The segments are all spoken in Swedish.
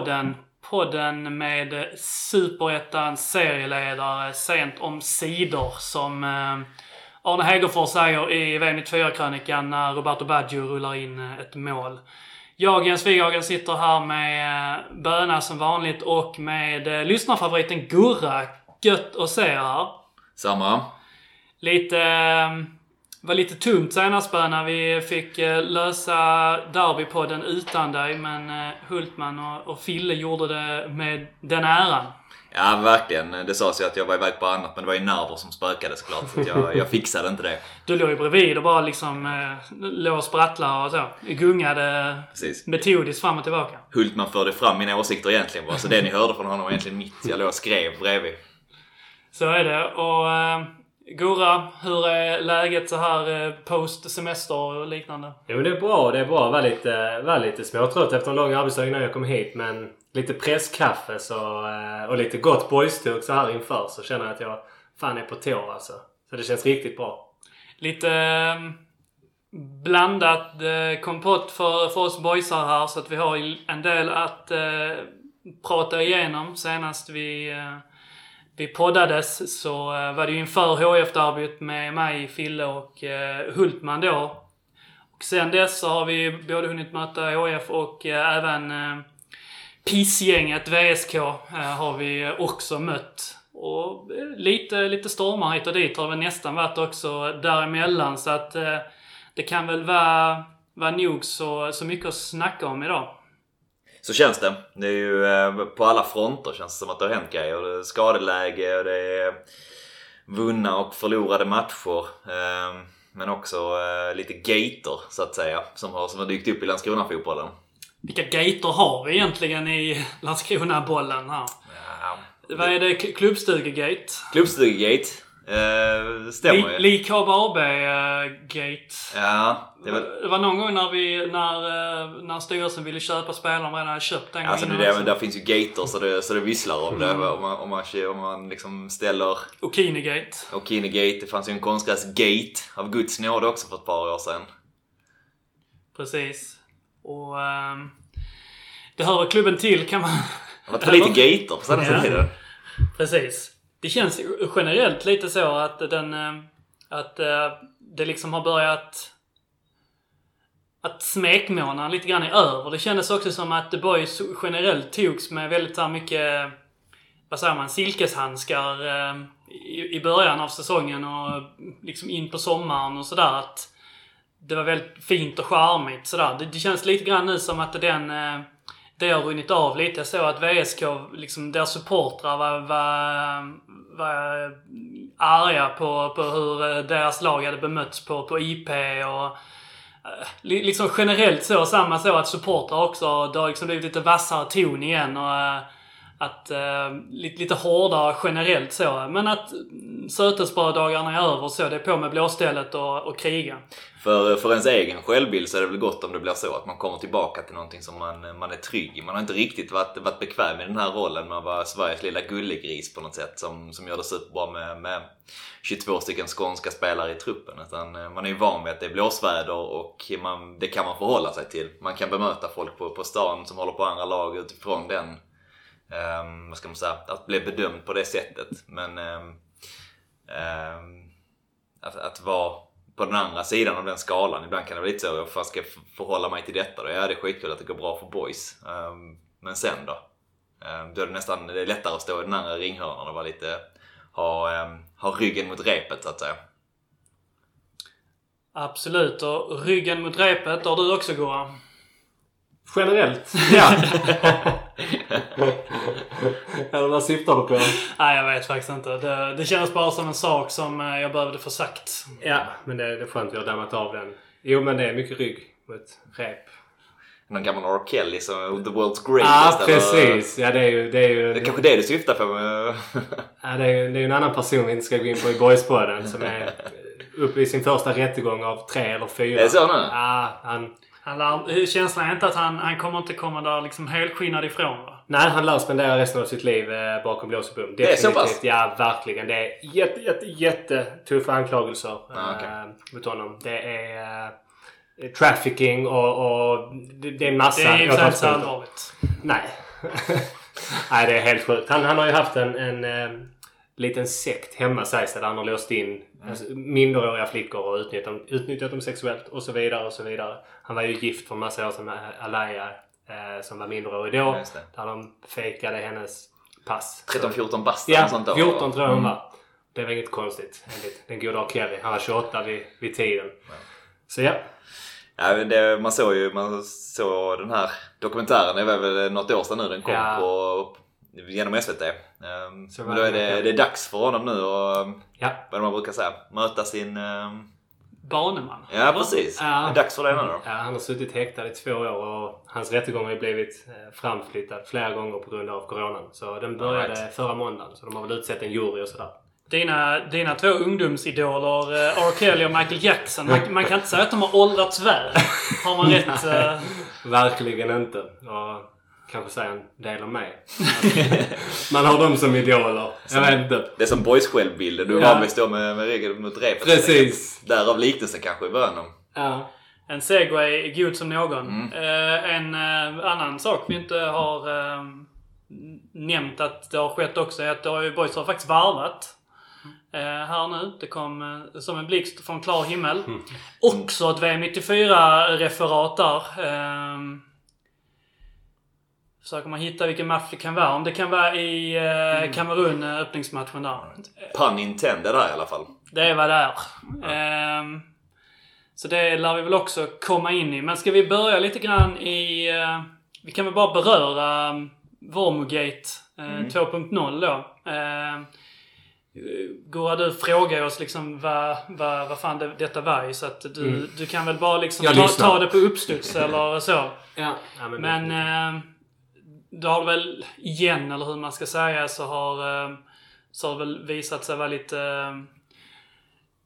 Boys-podden. Podden med Superettans serieledare sent om sidor som eh, Arne Hegerfors säger i V94-krönikan när Roberto Baggio rullar in eh, ett mål. Jag, Jens Wighagen, sitter här med eh, Böna som vanligt och med lyssnarfavoriten Gurra. Gött att se er här. Samma. Lite... eh, var lite tungt senast Böna. Vi fick eh, lösa Derbypodden utan dig, men eh, Hultman och, och Fille gjorde det med den äran. Ja, verkligen. Det sades ju att jag var iväg på annat, men det var ju nerver som spökade såklart. Så jag, jag fixade inte det. Du låg ju bredvid och bara liksom eh, låg och sprattlade och så. Gungade Precis. metodiskt fram och tillbaka. Hultman förde fram mina åsikter egentligen bara, så det ni hörde från honom var egentligen mitt. Jag låg och skrev bredvid. Så är det. Och eh, Gurra, hur är läget så här eh, post semester och liknande? Jo, det är bra. Det är bra. Jag var lite, var lite småtrött efter en lång arbetsdag innan jag kom hit. Men lite presskaffe så, eh, och lite gott boystugg så här inför så känner jag att jag fan är på tå alltså. Så det känns riktigt bra. Lite eh, blandat kompott för, för oss boysar här så att vi har en del att prata igenom. Senast vi, vi poddades så eh, var det ju inför HF-derbyt med mig, Fille och eh, Hultman då. Och sen dess så har vi både hunnit möta HF och eh, även eh, PIS-gänget VSK har vi också mött. Och lite, lite stormar hit och dit har det väl nästan varit också däremellan så att eh, det kan väl vara, vara nog så, så mycket att snacka om idag. Så känns det. Det är ju eh, på alla fronter känns det som att det har hänt grejer. Det är skadeläge och det är vunna och förlorade matcher. Eh, Men också eh, lite gator så att säga som har, som har dykt upp i Landskrona-fotbollen. Vilka gator har vi egentligen i Landskrona-bollen här? Ja, Vad är det? Klubbstugegate? Klubbstugegate. Eh, stämmer ju. Lik AB-gate. Ja, det var, Det var någon gång när vi, när, eh, när styrelsen ville köpa spelare de redan hade köpt en gång Alltså det, innan där, finns ju gator så det, så det visslar om det. Om man, om man, om man liksom ställer Okinegate. O'Keene-gate. Det fanns ju en konstgräs-gate av Guds nåde också för ett par år sedan. Precis. Och ehm, det hör klubben till kan man... Det var för lite gator på senaste Ja. Precis. Det känns generellt lite så att den... Eh, att eh, det liksom har börjat... Att smekmånaden lite grann är över. Det kändes också som att The Boys generellt togs med väldigt så här mycket... Vad säger man? Silkeshandskar eh, i, i början av säsongen och liksom in på sommaren och sådär. Att det var väldigt fint och charmigt sådär. Det, det känns lite grann nu som att den... Det har runnit av lite. Jag såg att VSK, liksom deras supportrar var, var, var arga på, på hur eh, deras lag hade bemötts på, på IP och eh, liksom generellt så, samma så att supportrar också, det har liksom blivit lite vassare ton igen och eh, att eh, lite, lite hårdare generellt så. Men att mm, sötesbröddagarna är över så. Det är på med blåstället och, och kriga. För, för ens egen självbild så är det väl gott om det blir så att man kommer tillbaka till någonting som man, man är trygg i. Man har inte riktigt varit, varit bekväm i den här rollen med att vara Sveriges lilla gullegris på något sätt som, som gör det superbra med, med 22 stycken skånska spelare i truppen. Utan eh, man är ju van vid att det är blåsväder och man, det kan man förhålla sig till. Man kan bemöta folk på, på stan som håller på andra lag utifrån den ehm, vad ska man säga, att bli bedömd på det sättet. Men ehm, ehm, att, att vara på den andra sidan av den skalan. Ibland kan det vara lite så, jag ska jag förhålla mig till detta då? Ja, det är skitkul att det går bra för boys. Ehm, men sen då? Um, då är det nästan det är lättare att stå i den andra ringhörnan och vara lite, ha, ha ryggen mot repet så att säga. Absolut. Och ryggen mot repet har du också Goran. Generellt? Ja. Eller vad syftar du på? Nej, jag vet faktiskt inte. Det, det känns bara som en sak som eh, jag behövde få sagt. Ja, men det, det är skönt vi har dammat av den. Jo, men det är mycket rygg mot rep. Någon gammal R. Kelly som The World's Ja, Greatest. ah, eller- precis. Ja, det är ju... Det är ju Det är kanske det du syftar på. Ja, det, är, ju- det är ju en annan person vi inte ska gå in på i Boyspodden som är uppe i sin första rättegång av tre eller fyra. Är det så nu? Ja, han, Han lär, känslan är inte att han, han kommer inte komma där liksom helskinnad ifrån va? Nej, han lär spendera resten av sitt liv eh, bakom lås och bom. Det är så pass? Ja, verkligen. Det är jätte, jätte, jättetuffa anklagelser Ah, okej. eh, mot honom. Det är eh, trafficking och, och det, det är en massa Det är ju inte allvarligt. Nej. Nej, det är helt sjukt. Han, han har ju haft en, en eh, liten sekt hemma sägs det där han har låst in alltså, minderåriga flickor och utnyttjat, dem- utnyttjat dem sexuellt och så vidare och så vidare. Han var ju gift för en massa år sedan med Alaya eh, som var minderårig då. Där de fejkade hennes pass. 13-14 bast eller Ja, något sånt då. 14 tror jag hon var. Det var inget konstigt enligt den goda R. Kelly. Han var 28 vid, vid tiden. Så ja. Ja, men det, man såg ju man såg den här dokumentären, det var väl något år sedan nu den kom Ja. på, genom SVT. Um, Så men då är det, det är dags för honom nu att, um, Ja. vad man brukar säga, möta sin... Um, Baneman. ja precis, Ja. det är dags för det nu då. Ja, han har suttit häktad i två år och hans rättegång har ju blivit eh, framflyttad flera gånger på grund av coronan. Så den började Alright. förra måndagen. Så de har väl utsett en jury och sådär. Dina, dina två ungdomsidoler, eh, R. Kelly och Michael Jackson. Man, man kan inte säga att de har åldrats väl. Har man rätt... Eh, Verkligen inte. Och kanske säga en del om mig. Man har dem som idoler. Jag vet inte. Det är som boys självbilden, du är Ja. van vid att med, med ryggen mot repet. Precis. Därav liknelsen kanske i början. Ja. En segway är god som någon. Mm. Eh, en eh, annan sak vi inte har eh, nämnt att det har skett också är att det har ju Boys har faktiskt varvat. Eh, här nu. Det kom eh, som en blixt från klar himmel. Också ett VM94-referat där. Eh, försöker man hitta vilken match det kan vara. Om det kan vara i eh, Kamerun, eh, öppningsmatchen där. Pun intended där i alla fall. Det är vad det är. Ehm, så det lär vi väl också komma in i. Men ska vi börja lite grann i... eh, vi kan väl bara beröra um, Vormogate eh, 2.0 då. Uh, Gurra, du frågar oss liksom vad, vad, vad fan det, detta var i, så att du, du kan väl bara liksom ta, ta det på uppstuds eller så. Ja. ja men, Men eh, det har väl igen, eller hur man ska säga, så har, eh, så har det väl visat sig vara lite, eh,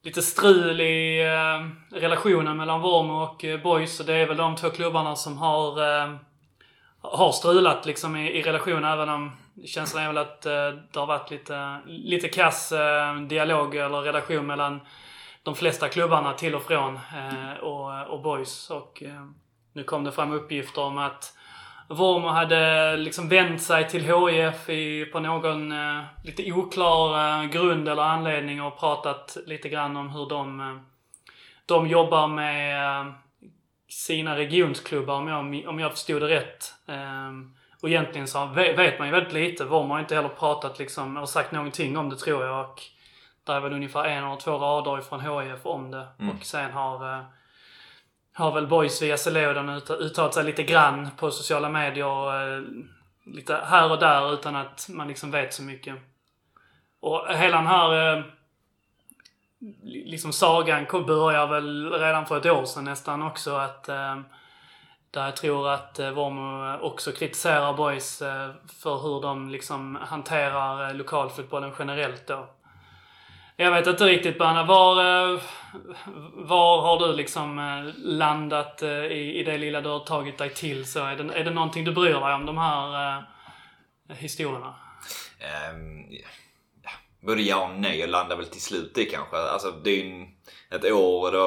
lite strul i eh, relationen mellan Vormo och eh, Boys. Och det är väl de två klubbarna som har, eh, har strulat liksom i, i relation även om känslan är väl att eh, det har varit lite, lite kass eh, dialog eller relation mellan de flesta klubbarna till och från och, och Boys. Och nu kom det fram uppgifter om att Vormo hade liksom vänt sig till HIF i, på någon eh, lite oklar eh, grund eller anledning och pratat lite grann om hur de, eh, de jobbar med eh, sina regionsklubbar om jag, om jag förstod det rätt. Eh, och egentligen så ve- vet man ju väldigt lite. Vormo har inte heller pratat liksom, eller sagt någonting om det tror jag. Och där är väl ungefär en eller två rader ifrån HIF om det. Och sen har eh, har väl Boys via Celoden uttalat sig lite grann på sociala medier. Eh, lite här och där utan att man liksom vet så mycket. Och hela den här eh, liksom sagan kom, börjar väl redan för ett år sedan nästan också. att eh, Där jag tror att eh, Vormo också kritiserar Boys eh, för hur de liksom hanterar eh, lokalfotbollen generellt då. Jag vet inte riktigt Berna, var, eh, var har du liksom eh, landat eh, i, i det lilla du har tagit dig till? Så är, det, är det någonting du bryr dig om de här eh, historierna? Um, ja, både ja och nej. Jag landar väl till slut i kanske. Alltså det är ju ett år, det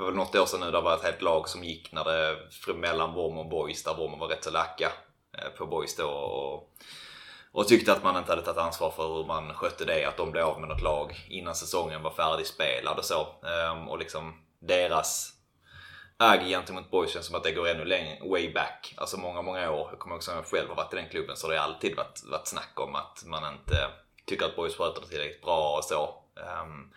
var väl något år sedan nu, det var ett helt lag som gick när det, mellan Vorm och Boys, där Vorm var rätt så lacka eh, på Boys då. Och, och tyckte att man inte hade tagit ansvar för hur man skötte det, att de blev av med något lag innan säsongen var färdigspelad och så. Ehm, och liksom deras agg gentemot Boys känns som att det går ännu längre, way back. Alltså många, många år. Jag kommer också ihåg att jag själv har varit i den klubben så det har alltid varit, varit snack om att man inte tycker att Boys sköter det tillräckligt bra och så. Ehm,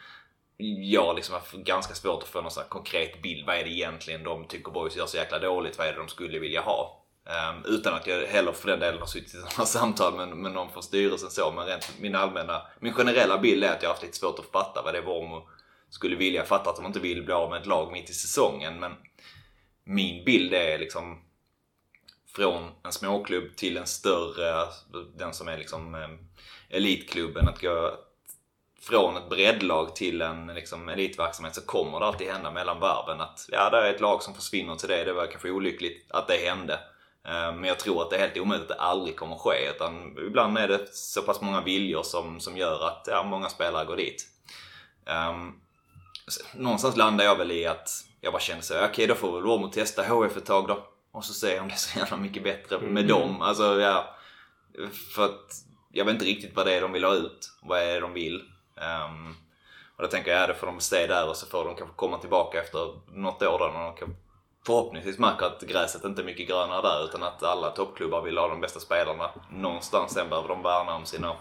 jag har liksom haft ganska svårt att få någon sån här konkret bild. Vad är det egentligen de tycker Boys gör så jäkla dåligt? Vad är det de skulle vilja ha? Um, utan att jag heller för den delen har suttit i sådana samtal med, med någon från styrelsen så. Men rent min allmänna, min generella bild är att jag har haft lite svårt att fatta vad det är Vormo skulle vilja. Fatta att de inte vill bli av med ett lag mitt i säsongen. Men min bild är liksom från en småklubb till en större, den som är liksom eh, elitklubben. Att gå från ett breddlag till en liksom, elitverksamhet så kommer det alltid hända mellan varven att ja, det är ett lag som försvinner till det. Det var kanske olyckligt att det hände. Eh, men jag tror att det är helt omöjligt att det aldrig kommer ske. Utan ibland är det så pass många viljor som, som gör att ja, många spelare går dit. Um, någonstans landar jag väl i att jag bara känner så okej okay, då får väl Wormo testa HF ett tag då. Och så se om det är så jävla mycket bättre med mm. dem. Alltså ja. För att jag vet inte riktigt vad det är de vill ha ut. Vad är det de vill. Um, och då tänker jag, ja det får de stay där och så får de kanske komma tillbaka efter något år då när de kan förhoppningsvis märker att gräset inte är mycket grönare där utan att alla toppklubbar vill ha de bästa spelarna. Någonstans sen behöver de värna om sina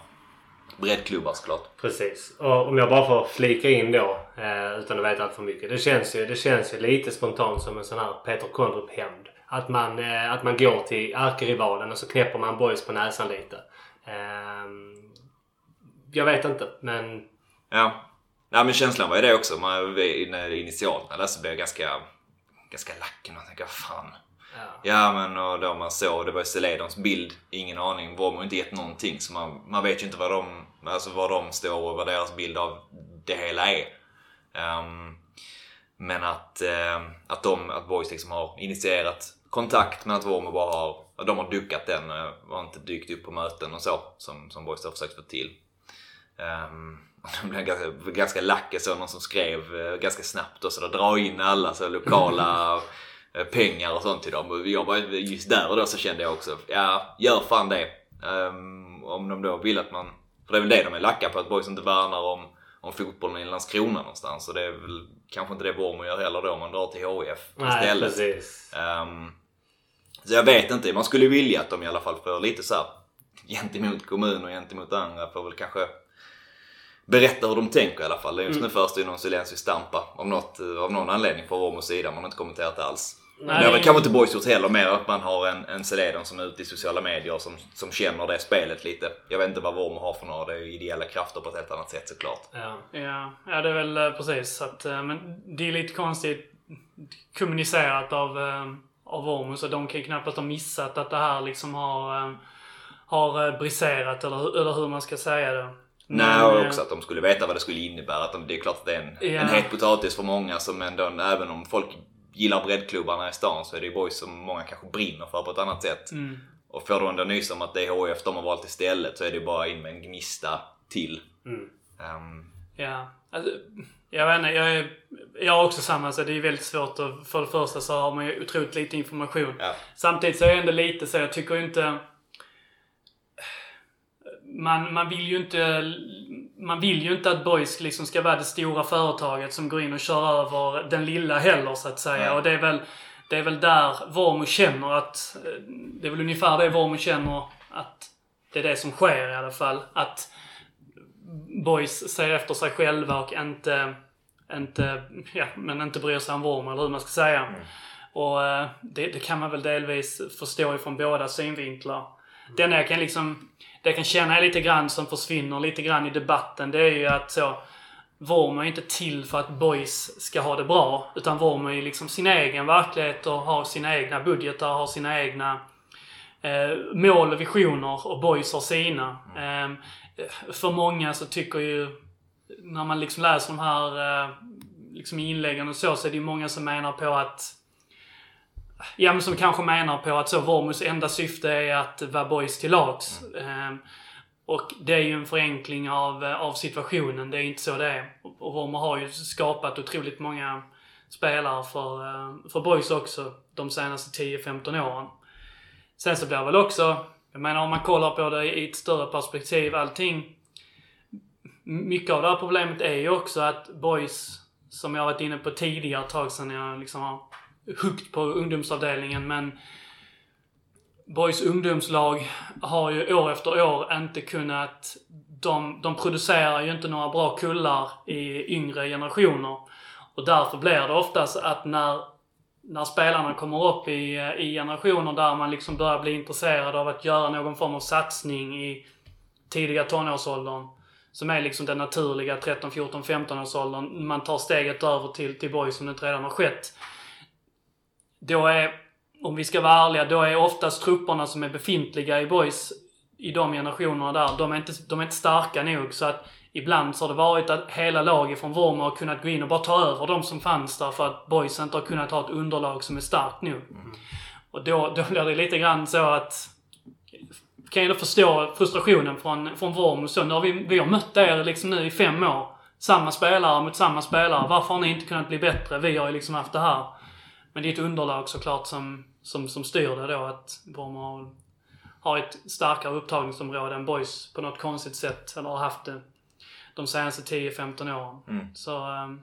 breddklubbar såklart. Precis. Och om jag bara får flika in då eh, utan att veta allt för mycket. Det känns, ju, det känns ju lite spontant som en sån här Peter Kondrup-hämnd. Att man, eh, att man går till ärkerivalen och så knäpper man boys på näsan lite. Eh, jag vet inte men... Ja. Ja men känslan var ju det också. Man, initialt när jag läste blev jag ganska ganska lack. Och man tänker, fan. Ja. ja men och då man såg, det var Celedons bild, ingen aning. Vorm har inte gett någonting. Så man, man vet ju inte vad de, alltså var de står och vad deras bild av det hela är. Um, men att, uh, att de, att Boys liksom har initierat kontakt men att Vormer bara har, de har duckat den och har inte dykt upp på möten och så som, som Boys har försökt få till. Um, de blev ganska, ganska lack. så någon som skrev eh, ganska snabbt och så dra in alla så lokala eh, pengar och sånt till dem. Och jag bara, just där och då så kände jag också, ja gör fan det. Um, om de då vill att man, för det är väl det de är lacka på, att boys inte värnar om, om fotbollen i Landskrona någonstans. Och det är väl kanske inte det Vormo gör heller då man drar till HIF istället. Precis. Um, så jag vet inte, man skulle vilja att de i alla fall får lite så här gentemot kommun och gentemot andra får väl kanske berätta hur de tänker i alla fall. Just nu mm. förs det ju någon silensisk stampa av, något, av någon anledning från Romos sida. Man har inte kommenterat det alls. Nej. Det har väl kanske inte Boys gjort heller, mer att man har en, en Celedon som är ute i sociala medier som, som känner det spelet lite. Jag vet inte vad Wormo har för några, det är ju ideella krafter på ett helt annat sätt såklart. Ja, ja, ja det är väl eh, precis. Att, eh, men det är lite konstigt kommunicerat av, eh, av Wormo så de kan ju knappast ha missat att det här liksom har, har briserat eller, eller hur man ska säga det. Nej, och också att de skulle veta vad det skulle innebära. Att det är klart att det är en, ja. en het potatis för många som ändå, även om folk gillar breddklubbarna i stan så är det ju boys som många kanske brinner för på ett annat sätt. Mm. Och får du ändå nys om att det är HF de har valt istället så är det ju bara in med en gnista till. Mm. Um. Ja, alltså, jag vet inte, jag, är, jag har också samma. Så det är väldigt svårt att, för det första så har man ju otroligt lite information. Ja. Samtidigt så är jag ändå lite så, jag tycker inte man, man vill ju inte man vill ju inte att Boys liksom ska vara det stora företaget som går in och kör över den lilla heller så att säga. Mm. Och det är väl, det är väl där Vormo känner att, det är väl ungefär det Vormo känner att det är det som sker i alla fall. Att Boys ser efter sig själva och inte, inte, ja, men inte bryr sig om Vormo eller hur man ska säga. Mm. Och eh, det, det, kan man väl delvis förstå ifrån båda synvinklar. Mm. Den jag kan liksom det jag kan känna är lite grann som försvinner lite grann i debatten, det är ju att så Vormo är inte till för att boys ska ha det bra. Utan Vormo är liksom sin egen verklighet och har sina egna budgetar, har sina egna eh, mål och visioner och boys har sina. Eh, för många så tycker ju, när man liksom läser de här eh, liksom inläggen och så, så är det ju många som menar på att Ja, men som kanske menar på att så Vormus enda syfte är att vara boys till lags. Mm. Och det är ju en förenkling av, eh, av situationen. Det är inte så det är. Och Vormer har ju skapat otroligt många spelare för, eh, för boys också de senaste 10-15 åren. Sen så blir det väl också, jag menar om man kollar på det i ett större perspektiv, allting. Mycket av det här problemet är ju också att boys, som jag varit inne på tidigare tag sedan jag liksom har högt på ungdomsavdelningen men Boys ungdomslag har ju år efter år inte kunnat... De, de producerar ju inte några bra kullar i yngre generationer. Och därför blir det oftast att när, när spelarna kommer upp i, i generationer där man liksom börjar bli intresserad av att göra någon form av satsning i tidiga tonårsåldern. Som är liksom den naturliga 13, 14, 15 årsåldern. Man tar steget över till, till boys som det inte redan har skett då är, om vi ska vara ärliga, då är oftast trupperna som är befintliga i boys i de generationerna där, de är, inte, de är inte starka nog. Så att ibland så har det varit att hela laget från Vorma har kunnat gå in och bara ta över de som fanns där för att boys inte har kunnat ha ett underlag som är starkt nog. Och då, då blir det lite grann så att kan jag då förstå frustrationen från, från Vorm. Så nu har vi, vi har mött er liksom nu i fem år. Samma spelare mot samma spelare. Varför har ni inte kunnat bli bättre? Vi har ju liksom haft det här. Men det är ett underlag såklart som, som, som styr det då. Att har, har ett starkare upptagningsområde än Boys på något konstigt sätt. Eller har haft det de senaste 10-15 åren. Mm. Så... Um,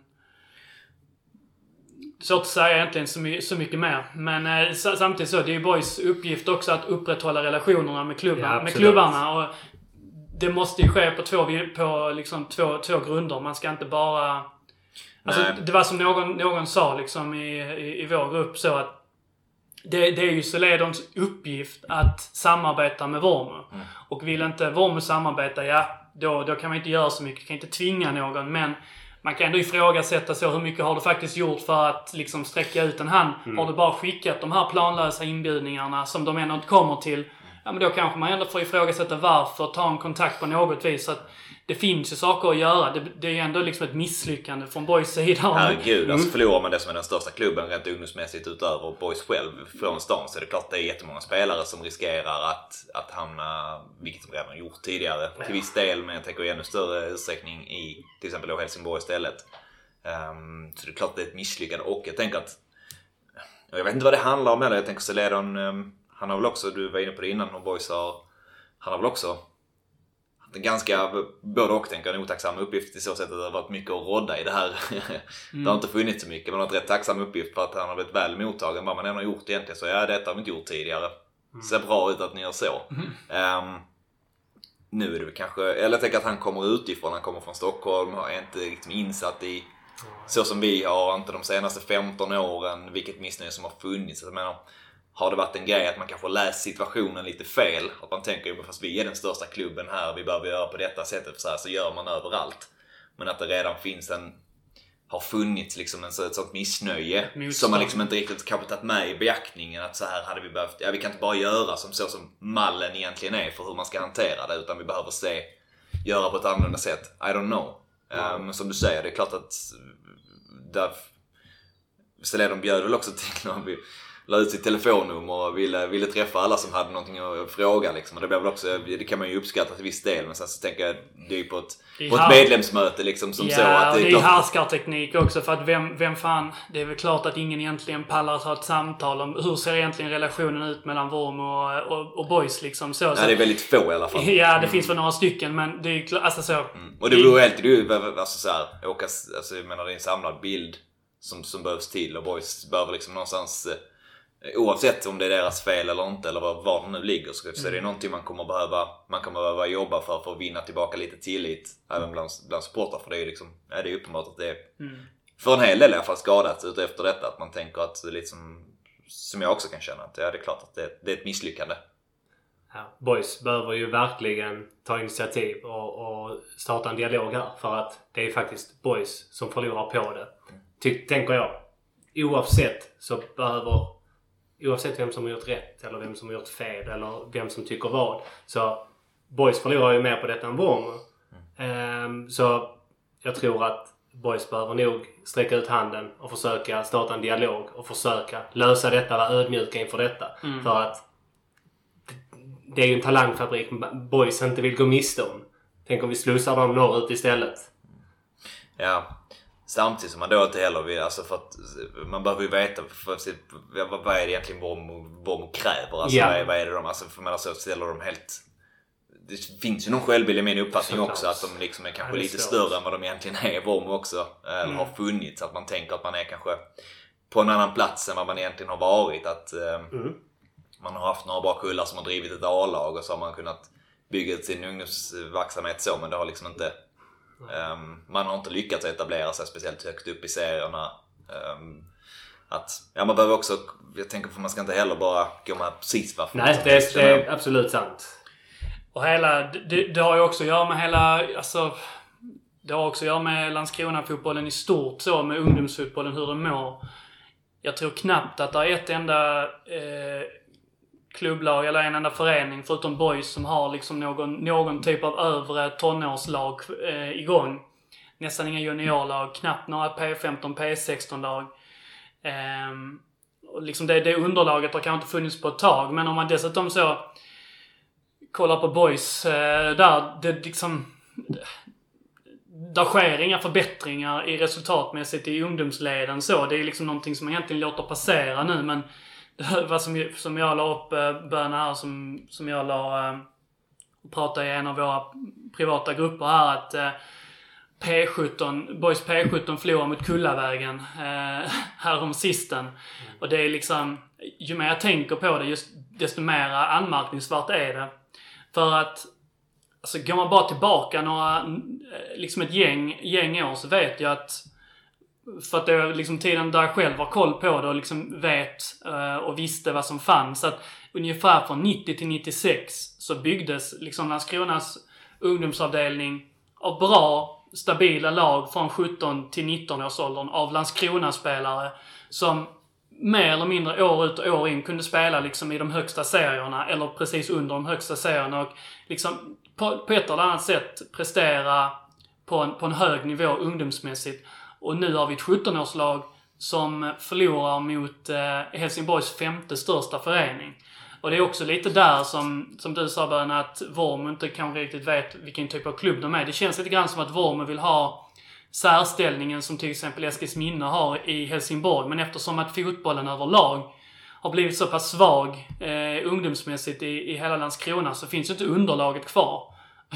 svårt att säga egentligen så, my så mycket mer. Men eh, samtidigt så, det är ju Boys uppgift också att upprätthålla relationerna med, klubban, Ja, med klubbarna. Och det måste ju ske på två, på liksom två, två grunder. Man ska inte bara... Alltså, det var som någon, någon sa liksom i, i, i vår grupp så att det, det är ju Soledons uppgift att samarbeta med Vormu. Mm. Och vill inte Vormu samarbeta, ja då, då kan man inte göra så mycket. kan inte tvinga någon. Men man kan ändå ifrågasätta så hur mycket har du faktiskt gjort för att liksom sträcka ut en hand? Har du bara skickat de här planlösa inbjudningarna som de ändå inte kommer till? Ja men då kanske man ändå får ifrågasätta varför, ta en kontakt på något vis. Så att det finns ju saker att göra. Det, det är ju ändå liksom ett misslyckande från Boys sida. Herregud, alltså förlorar man det som är den största klubben rent ungdomsmässigt utöver Boys själv från stan så är det klart att det är jättemånga spelare som riskerar att, att hamna, vilket de redan har gjort tidigare till viss del, men jag tänker i ännu större utsträckning i till exempel Helsingborg istället. Ehm, så det är klart att det är ett misslyckande och jag tänker att jag vet inte vad det handlar om heller. Jag tänker Celedon, um, han har väl också, du var inne på det innan, och Boys har, han har väl också ganska, både och tänker jag, en otacksam uppgift i så sätt att det har varit mycket att rodda i det här. det har inte funnits så mycket, men har varit rätt tacksam uppgift för att han har blivit väl mottagen. Vad man än har gjort egentligen så, ja detta har vi inte gjort tidigare. Ser bra ut att ni gör så. Ehm, nu är det väl kanske, eller jag tänker att han kommer utifrån, han kommer från Stockholm, är inte riktigt insatt i så som vi har, inte de senaste 15 åren, vilket missnöje som har funnits. Jag menar, har det varit en grej att man kanske läst situationen lite fel, att man tänker ju fast vi är den största klubben här, vi behöver göra på detta sättet, så här så gör man överallt. Men att det redan finns en, har funnits liksom en, ett sånt missnöje Motstånd. som man liksom inte riktigt kanske tagit med i beaktningen att så här hade vi behövt, ja vi kan inte bara göra som så som mallen egentligen är för hur man ska hantera det utan vi behöver se, göra på ett annorlunda sätt. I don't know. Eh, Men som du säger, det är klart att där Celedon bjöd väl också till när vi la ut sitt telefonnummer och ville, ville träffa alla som hade någonting att fråga liksom. Och det blev väl också, det kan man ju uppskatta till viss del men sen så tänker jag det är ju på ett, Det är på ett medlemsmöte liksom som ja, så att det är ju klart- härskarteknik också för att vem, vem fan... Det är väl klart att ingen egentligen pallar att ha ett samtal om hur ser egentligen relationen ut mellan Worm och, och, och Boys liksom så. Ja, så det är väldigt få i alla fall. Ja, det finns väl några stycken men det är ju klart, alltså så. Och det beror helt, det är ju alltså så här, åka, alltså jag menar det är en samlad bild som, som behövs till och boys behöver liksom någonstans eh, Oavsett om det är deras fel eller inte eller var, var de nu ligger så, så är det någonting man kommer behöva Man kommer behöva jobba för för att vinna tillbaka lite tillit Även bland, bland supportrar för det är ju liksom Ja det är uppenbart att det är För en hel del i alla fall skadat efter detta att man tänker att det är liksom Som jag också kan känna att ja det är klart att det, det är ett misslyckande Ja, Boys behöver ju verkligen ta initiativ och, och starta en dialog här. För att det är faktiskt Boys som förlorar på det. Ty, tänker jag. Oavsett så behöver... Oavsett vem som har gjort rätt eller vem som har gjort fel eller vem som tycker vad. Så Boys förlorar ju mer på detta än Wormer. Ehm, så jag tror att Boys behöver nog sträcka ut handen och försöka starta en dialog och försöka lösa detta, vara ödmjuka inför detta. För att det är ju en talangfabrik boys inte vill gå miste om. Tänk om vi slussar dem norrut istället. Ja. Samtidigt som man då inte heller vill, alltså för att man behöver ju veta för sitt, vad, vad är det egentligen Bormo, Bormo kräver? Alltså Ja. vad, är, vad är det de, alltså för man så ställer de helt det finns ju någon självbild i min uppfattning Såklart. också att de liksom är kanske är lite större än vad de egentligen är, Bormo också. Eller har funnits. Att man tänker att man är kanske på en annan plats än vad man egentligen har varit. Att eh, man har haft några bra kullar som har drivit ett A-lag och så har man kunnat bygga ut sin ungdomsverksamhet så men det har liksom inte Ehm, man har inte lyckats etablera sig speciellt högt upp i serierna. Ehm, att, ja, man behöver också, jag tänker för man ska inte heller bara gå med precis varför Nej, det är, det är absolut sant. Och hela, det, det har ju också att göra med hela, alltså... Det har också att göra med Landskrona-fotbollen i stort så, med ungdomsfotbollen, hur den mår. Jag tror knappt att det är ett enda, eh, klubblag eller en enda förening förutom Boys som har liksom någon, någon typ av övre tonårslag eh, igång. Nästan inga juniorlag, knappt några P15, P16-lag. Eh, och liksom det, det underlaget har kanske inte funnits på ett tag, men om man dessutom så kollar på Boys eh, där, det liksom... Där sker inga förbättringar i resultatmässigt i ungdomsleden så. Det är liksom någonting som man egentligen låter passera nu men vad som, som jag la upp eh, bönen här som, som jag la eh, och pratade i en av våra privata grupper här att eh, P17, Boys P17 förlorade mot Kullavägen eh, härom sisten. Och det är liksom, ju mer jag tänker på det just desto mer anmärkningsvärt är det. För att Alltså går man bara tillbaka några, liksom ett gäng, gäng år så vet jag att för att det är liksom tiden där jag själv har koll på det och liksom vet uh, och visste vad som fanns. Så Att ungefär från 90 till 96 så byggdes liksom Landskronas ungdomsavdelning av bra, stabila lag från 17 till 19 års åldern av Landskrona-spelare som mer eller mindre år ut och år in kunde spela liksom i de högsta serierna eller precis under de högsta serierna och liksom på, på ett eller annat sätt prestera på en, på en hög nivå ungdomsmässigt. Och nu har vi ett 17-årslag som förlorar mot eh, Helsingborgs femte största förening. Och det är också lite där som, som du sa Bön, att Vorm inte kanske riktigt vet vilken typ av klubb de är. Det känns lite grann som att Vorm vill ha särställningen som till exempel Eskilsminne har i Helsingborg. Men eftersom att fotbollen överlag har blivit så pass svag eh, ungdomsmässigt i, i hela Landskrona så finns ju inte underlaget kvar.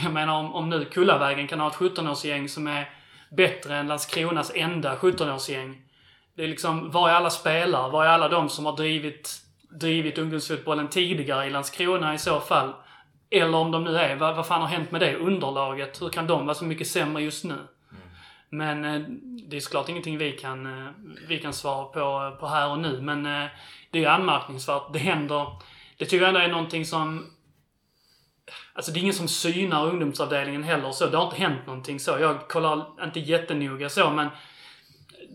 Jag menar om, om nu Kullavägen kan ha ett 17-årsgäng som är bättre än Landskronas enda 17-årsgäng. Det är liksom, var är alla spelare? Var är alla de som har drivit, drivit ungdomsfotbollen tidigare i Landskrona i så fall? Eller om de nu är, vad, vad fan har hänt med det underlaget? Hur kan de vara så mycket sämre just nu? Men eh, det är såklart ingenting vi kan, eh, vi kan svara på, på här och nu. Men eh, det är anmärkningsvärt. Det händer. Det tycker jag ändå är någonting som... Alltså det är ingen som synar ungdomsavdelningen heller så. Det har inte hänt någonting så. Jag kollar inte jättenoga så men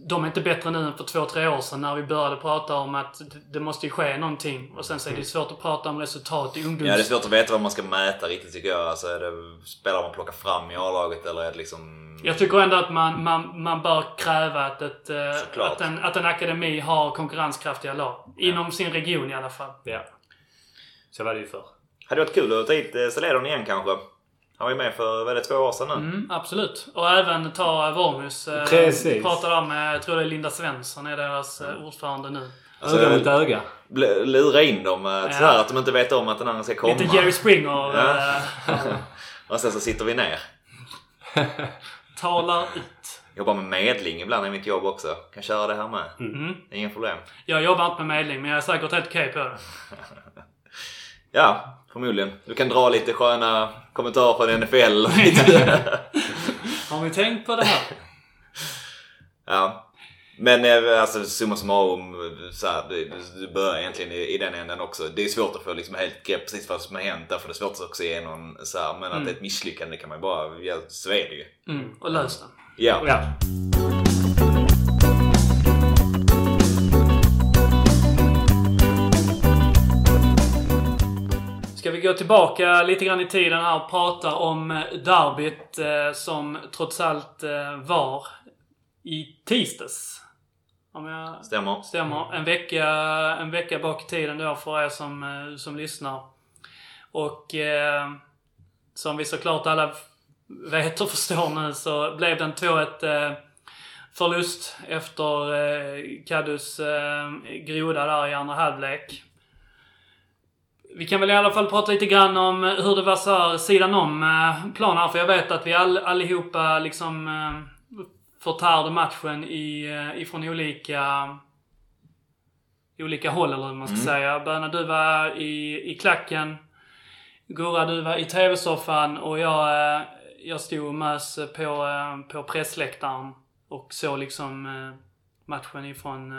de är inte bättre nu än för två, tre år sedan när vi började prata om att det måste ju ske någonting. Och sen så är det svårt att prata om resultat i ungdoms... Ja, det är svårt att veta vad man ska mäta riktigt tycker jag. Alltså, är det spelare man plockar fram i A-laget eller är det liksom... Jag tycker ändå att man, man, man bör kräva att, ett, eh, att, en, att en akademi har konkurrenskraftiga lag. Inom sin region i alla fall. Ja. Så var det ju förr. Hade varit kul att ta hit eh, Celedon igen kanske. Han var ju med för, vad är det, två år sedan nu? Mm, absolut. Och även ta Vormus. Eh, Precis. Pratade om med, jag tror det är Linda Svensson, är deras eh, ordförande nu. Öga mot öga. Lura in dem eh, Ja. så här att de inte vet om att den andra ska komma. Lite Jerry Springer. Ja. eh, Och sen så sitter vi ner. talar ut. Jobbar med medling ibland i mitt jobb också. Kan köra det här med. Mm. Inga problem. Jag jobbar inte med medling, men jag är säkert helt okej på det. Ja, förmodligen. Du kan dra lite sköna kommentarer från NFL. och lite- Har vi tänkt på det här? ja. Men eh, alltså summa summarum, så här, du, du börjar egentligen i, i den änden också. Det är svårt att få liksom helt grepp precis vad som har hänt. Därför är det svårt att också ge någon så här, Men att det är ett misslyckande kan man ju bara, ja, så är det ju. Mm, och lös den. Ja. Ja. Vi gå tillbaka lite grann i tiden här och prata om eh, derbyt eh, som trots allt eh, var i tisdags. Om jag Stämmer. stämmer. En vecka, en vecka bak i tiden då för er som, som lyssnar. Och eh, som vi såklart alla vet och förstår nu så blev det en 2-1 eh, förlust efter eh, Kadus eh, groda där i andra halvlek. Vi kan väl i alla fall prata lite grann om eh, hur det var så här sidan om eh, planen här, för jag vet att vi all, allihopa liksom eh, förtärde matchen i, ifrån olika olika håll eller vad man ska säga. Böna, du var i, i klacken. Gurra, du var i TV-soffan och jag, jag stod och mös på, på pressläktaren och såg liksom matchen ifrån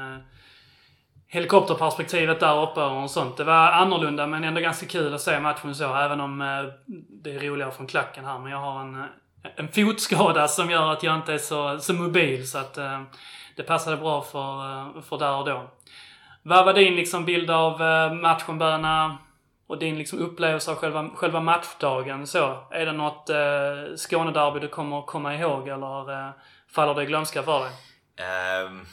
helikopterperspektivet där uppe och sånt. Det var annorlunda men ändå ganska kul att se matchen så, även om eh, det är roligare från klacken här. Men jag har en, en fotskada som gör att jag inte är så, så mobil så att eh, det passade bra för, eh, för där och då. Vad var din liksom bild av matchen Böna? och din liksom upplevelse av själva, själva matchdagen så. Är det något eh, Skånederby du kommer komma ihåg eller eh, faller det i glömska för dig? Um,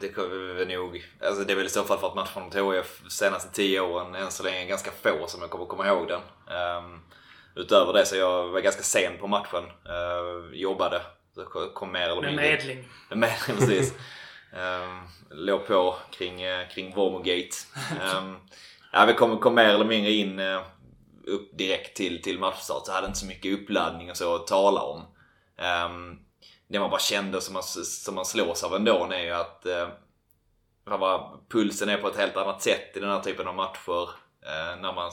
det kommer vi nog... Alltså det är väl i så fall för att matchen mot HIF senaste tio åren än så länge ganska få som jag kommer komma ihåg den. Um, utöver det så jag var ganska sen på matchen. Uh, jobbade. Så kom mer eller mindre... Med medling. Med medling, precis. um, låg på kring, uh, kring Vormogate. Um, ja, vi kom, kom mer eller mindre in uh, upp direkt till, till matchstart så hade inte så mycket uppladdning och så att tala om. Um, det man bara kände som man, som man slås av ändå är ju att eh, pulsen är på ett helt annat sätt i den här typen av matcher. Eh, när man,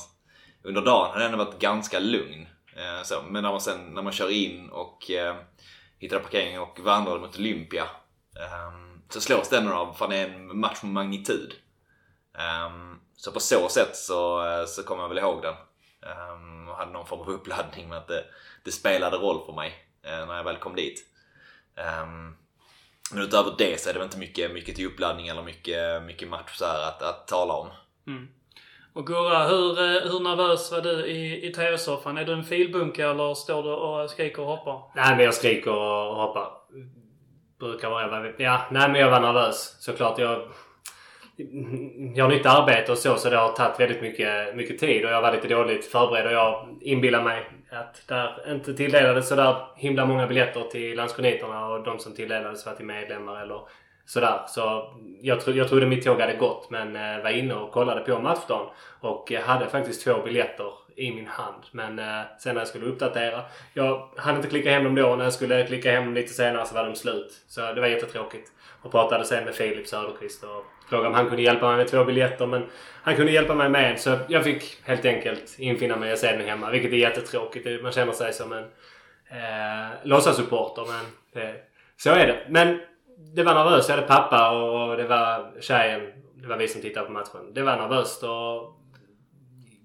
under dagen har den varit ganska lugn. Eh, så, men när man sen när man kör in och eh, hittar parkering och vandrar mot Olympia eh, så slås den av för det är en match med magnitud. Eh, så på så sätt så, eh, så kommer jag väl ihåg den. Um, hade någon form av uppladdning med att det, det spelade roll för mig eh, när jag väl kom dit. Um, men utöver det så är det väl inte mycket, mycket till uppladdning eller mycket, mycket match så här att, att tala om. Mm. Och Gurra, hur, eh, hur nervös var du i, i TV-soffan? Är du en filbunke eller står du och skriker och hoppar? Nej men jag skriker och hoppar. Brukar vara... Ja, nej men jag var nervös såklart. Jag, jag har nytt arbete och så, så det har tagit väldigt mycket, mycket tid och jag var lite dåligt förberedd och jag inbillar mig att där inte tilldelades sådär himla många biljetter till Landskroniterna och de som tilldelades var till medlemmar eller sådär. Så jag, tro, jag trodde mitt tåg hade gått men eh, var inne och kollade på matchdagen och eh, hade faktiskt två biljetter i min hand. Men eh, sen när jag skulle uppdatera. Jag hann inte klicka hem dem då. När jag skulle klicka hem dem lite senare så var de slut. Så det var jättetråkigt. Och pratade sen med Filip Söderqvist och frågade om han kunde hjälpa mig med två biljetter. Men han kunde hjälpa mig med en. Så jag fick helt enkelt infinna mig och se den hemma. Vilket är jättetråkigt. Man känner sig som en eh, låtsasupporter. Men eh, så är det. Men det var nervöst. Jag hade pappa och det var tjejen. Det var vi som tittade på matchen. Det var nervöst och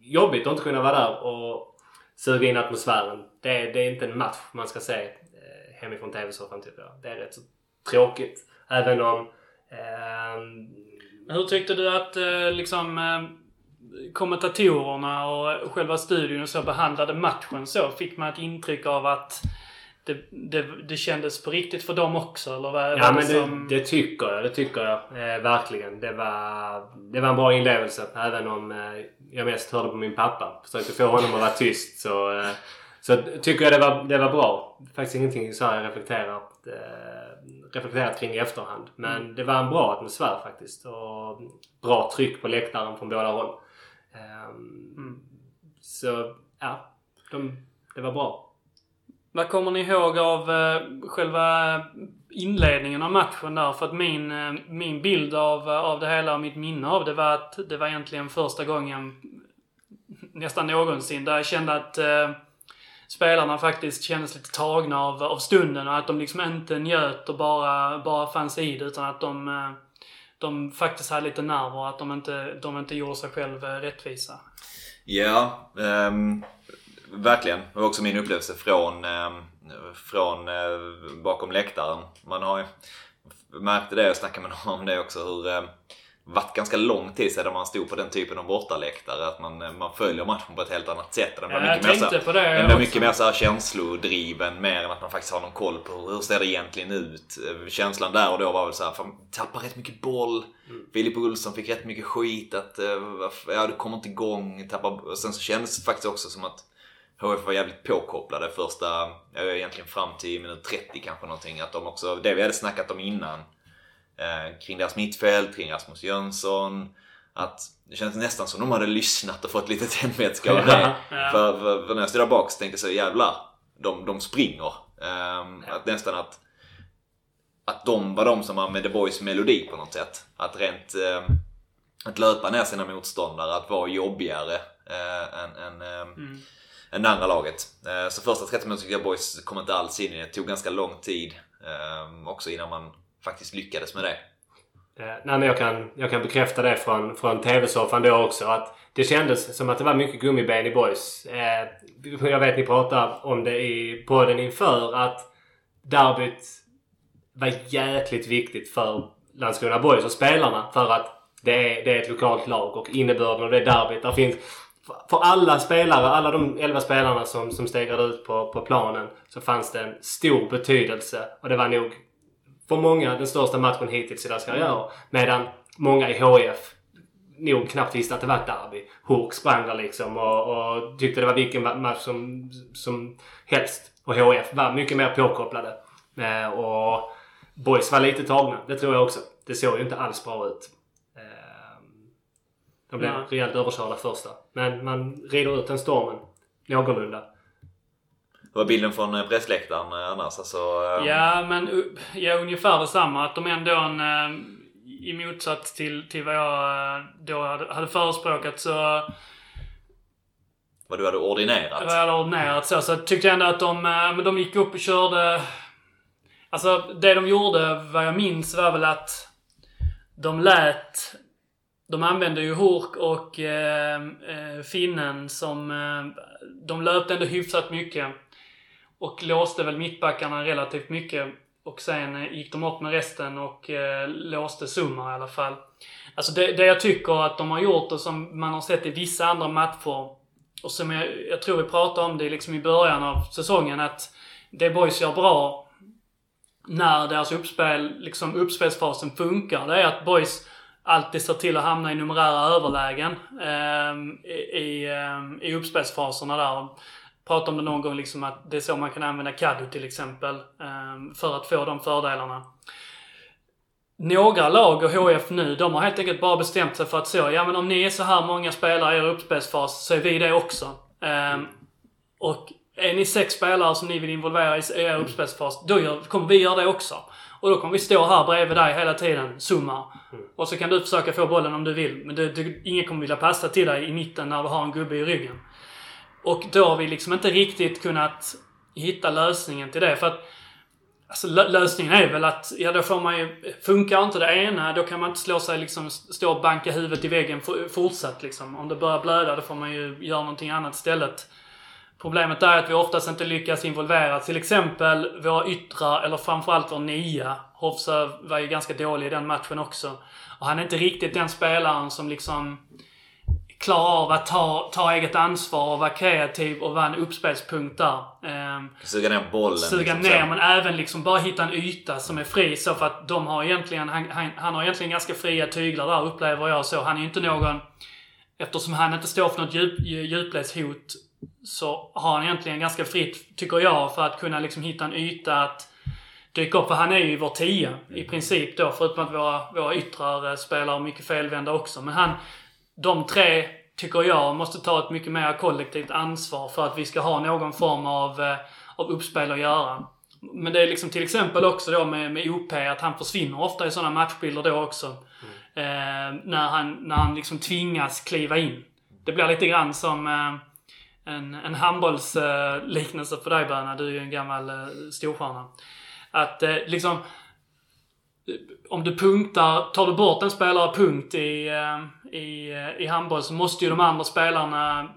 jobbigt att inte kunna vara där och suga in atmosfären. Det, det är inte en match man ska se eh, hemifrån TV-soffan tycker jag. Det är rätt så tråkigt. Även om... Eh, hur tyckte du att eh, liksom eh, kommentatorerna och själva studion så behandlade matchen så? Fick man ett intryck av att det, det, det kändes på riktigt för dem också? Eller vad, ja, men det, som... det, tycker jag. Det tycker jag eh, verkligen. Det var, det var en bra inlevelse. Även om eh, jag mest hörde på min pappa. Försökte få honom att vara tyst. Så, eh, så tycker jag det var, det var bra. Faktiskt ingenting så jag reflekterat, eh, reflekterat kring i efterhand. Men mm. det var en bra atmosfär faktiskt. Och bra tryck på läktaren från båda håll. Eh, mm. Så ja, de, det var bra. Vad kommer ni ihåg av eh, själva inledningen av matchen där? För att min, eh, min bild av, av det hela och mitt minne av det var att det var egentligen första gången nästan någonsin där jag kände att eh, spelarna faktiskt kändes lite tagna av, av stunden och att de liksom inte njöt och bara, bara fanns i det utan att de, eh, de faktiskt hade lite nerver och att de inte, de inte gjorde sig själv eh, rättvisa. Ja, um Verkligen. Det var också min upplevelse från, um, från uh, bakom läktaren. Man har ju märkte det och snackade med någon om det också hur eh, varit ganska lång tid sedan man stod på den typen av bortaläktare. Att man, man följer matchen på ett helt annat sätt. Den blir mycket, mer, det, den blir mycket mer så känslodriven mer än att man faktiskt har någon koll på hur, ser det egentligen ut. Känslan där och då var väl såhär, fan, tappar rätt mycket boll. Mm. Filip Olsson fick rätt mycket skit. Att ja, du kommer inte igång. Tappar, sen så kändes det faktiskt också som att HF var jävligt påkopplade första, egentligen fram till minut 30 kanske någonting. Att de också, det vi hade snackat om innan. Eh, kring deras mittfält, kring Rasmus Jönsson. Att det känns nästan som de hade lyssnat och fått lite tändvätska av det. För, för, för, när jag stod där bak så tänkte jag så jävlar, de, de springer. Um, ja. Att nästan att, att de var de som var med The Boys melodi på något sätt. Att rent um, att löpa ner sina motståndare, att vara jobbigare uh, än, än um, mm än det andra laget. Eh, så första 30 minuter tyckte jag Boys kom inte alls in i det. Det tog ganska lång tid också innan man faktiskt lyckades med det. Eh, nej, men jag, kan, jag kan bekräfta det från, från TV-soffan då också. Att det kändes som att det var mycket gummiben i Boys. Eh, jag vet ni pratade om det i podden inför att derbyt var jäkligt viktigt för Landskrona Boys och spelarna. För att det är, det är ett lokalt lag och innebörden av det derbyt. Där finns för alla spelare, alla de 11 spelarna som, som stegrade ut på, på planen så fanns det en stor betydelse. Och det var nog för många den största matchen hittills i deras karriärer. Medan många i HF nog knappt visste att det var ett derby. Hook sprang där liksom och, och tyckte det var vilken match som, som helst. Och HF var mycket mer påkopplade. Eh, och Boys var lite tagna. Det tror jag också. Det såg ju inte alls bra ut. Eh, de blev Nej. rejält överkörda första. Men man rider ut den stormen någorlunda. Vad var bilden från eh, pressläktaren eh, annars? Alltså, eh, Ja, men ja, ungefär detsamma. Att de ändå, en, i motsats till, till vad jag då hade, hade förespråkat så Vad du hade ordinerat? vad jag hade ordinerat så, så tyckte jag ändå att de, men de gick upp och körde... Alltså det de gjorde, vad jag minns, var väl att de lät... De använde ju Hurk och eh, finnen som... De löpte ändå hyfsat mycket. Och låste väl mittbackarna relativt mycket. Och sen eh, gick de upp med resten och eh, låste Summa i alla fall. Alltså det, det jag tycker att de har gjort och som man har sett i vissa andra matcher och som jag, jag tror vi pratade om det liksom i början av säsongen att det Boys gör bra när deras uppspel, liksom uppspelsfasen funkar, det är att Boys alltid ser till att hamna i numerära överlägen eh, i, i, ehm, i uppspelsfaserna där. Pratade om det någon gång liksom att det är så man kan använda Kadu till exempel ehm, för att få de fördelarna. Några lag och HF nu, de har helt enkelt bara bestämt sig för att så, ja men om ni är så här många spelare i er uppspelsfas så är vi det också. Ehm, och är ni sex spelare som ni vill involvera i er uppspelsfas, då gör, kommer vi göra det också. Och då kommer vi stå här bredvid dig hela tiden, summa. Och så kan du försöka få bollen om du vill. Men det, det, ingen kommer vilja passa till dig i mitten när du har en gubbe i ryggen. Och då har vi liksom inte riktigt kunnat hitta lösningen till det. För att Alltså lösningen är väl att, ja då får man ju, funkar inte det ena, då kan man inte slå sig liksom, stå och banka huvudet i väggen fortsatt liksom. Om det börjar blöda, då får man ju göra någonting annat istället. Problemet är att vi oftast inte lyckas involvera till exempel våra yttrar, eller framförallt vår nia. Hovsa var ju ganska dålig i den matchen också. Och han är inte riktigt den spelaren som liksom klarar av att ta, ta eget ansvar och vara kreativ och vara en uppspelspunkt där. Ehm, Suga ner bollen. suga liksom ner så. men även liksom bara hitta en yta som är fri så för att de har egentligen, han, han, han har egentligen ganska fria tyglar där upplever jag så. Han är inte någon, eftersom han inte står för något djup, djupledshot så har han egentligen ganska fritt, tycker jag, för att kunna liksom hitta en yta att dyka upp. För han är ju vår tia i princip då, förutom att våra, våra yttrar eh, spelar mycket felvända också. Men han, de tre, tycker jag, måste ta ett mycket mer kollektivt ansvar för att vi ska ha någon form av, eh, av uppspel att göra. Men det är liksom till exempel också då med, med OP, att han försvinner ofta i sådana matchbilder då också. Eh, när han, när han liksom tvingas kliva in. Det blir lite grann som eh, en, en handbollsliknelse för dig Berna. Du är ju en gammal eh, storstjärna. Att eh, liksom om du punktar, tar du bort en spelare punkt i, eh, i, eh, i handboll så måste ju de andra spelarna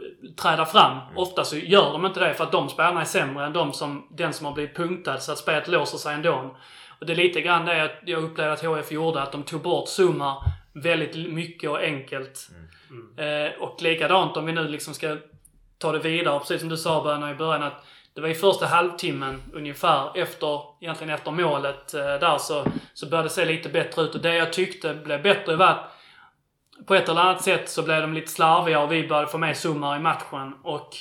träda fram. Ofta så gör de inte det för att de spelarna är sämre än de som, den som har blivit punktad så att spelet låser sig ändå. Och det är lite grann det att jag upplevde att HF gjorde, att de tog bort Summa väldigt mycket och enkelt. Eh, och likadant om vi nu liksom ska ta det vidare, precis som du sa Böna i början, att det var i första halvtimmen ungefär efter, egentligen efter målet eh, där så, så började det se lite bättre ut. Och det jag tyckte blev bättre var att på ett eller annat sätt så blev de lite slarviga och vi började få med Summar i matchen. Och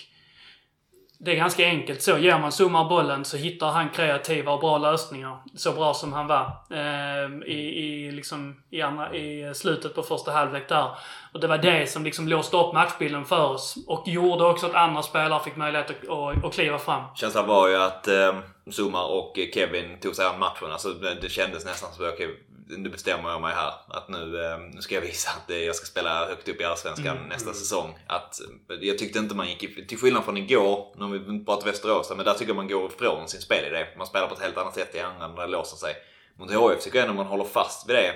det är ganska enkelt så. Ger man Summar bollen så hittar han kreativa och bra lösningar. Så bra som han var eh, i, i, liksom, i, andra, i slutet på första halvlek där. Och det var det som liksom låste upp matchbilden för oss. Och gjorde också att andra spelare fick möjlighet att, att, att kliva fram. Känslan var ju att eh, Zuma och Kevin tog sig an matchen. Alltså, det, kändes nästan som okej, nu bestämmer jag mig här. Att nu, eh, nu ska jag visa att jag ska spela högt upp i Allsvenskan nästa säsong. Att, eh, jag tyckte inte man gick, till skillnad från igår, när vi pratar Västerås, men där tycker jag man går ifrån sin spelidé. Man spelar på ett helt annat sätt i andra när det låser sig. Mot HF tycker jag ändå man håller fast vid det.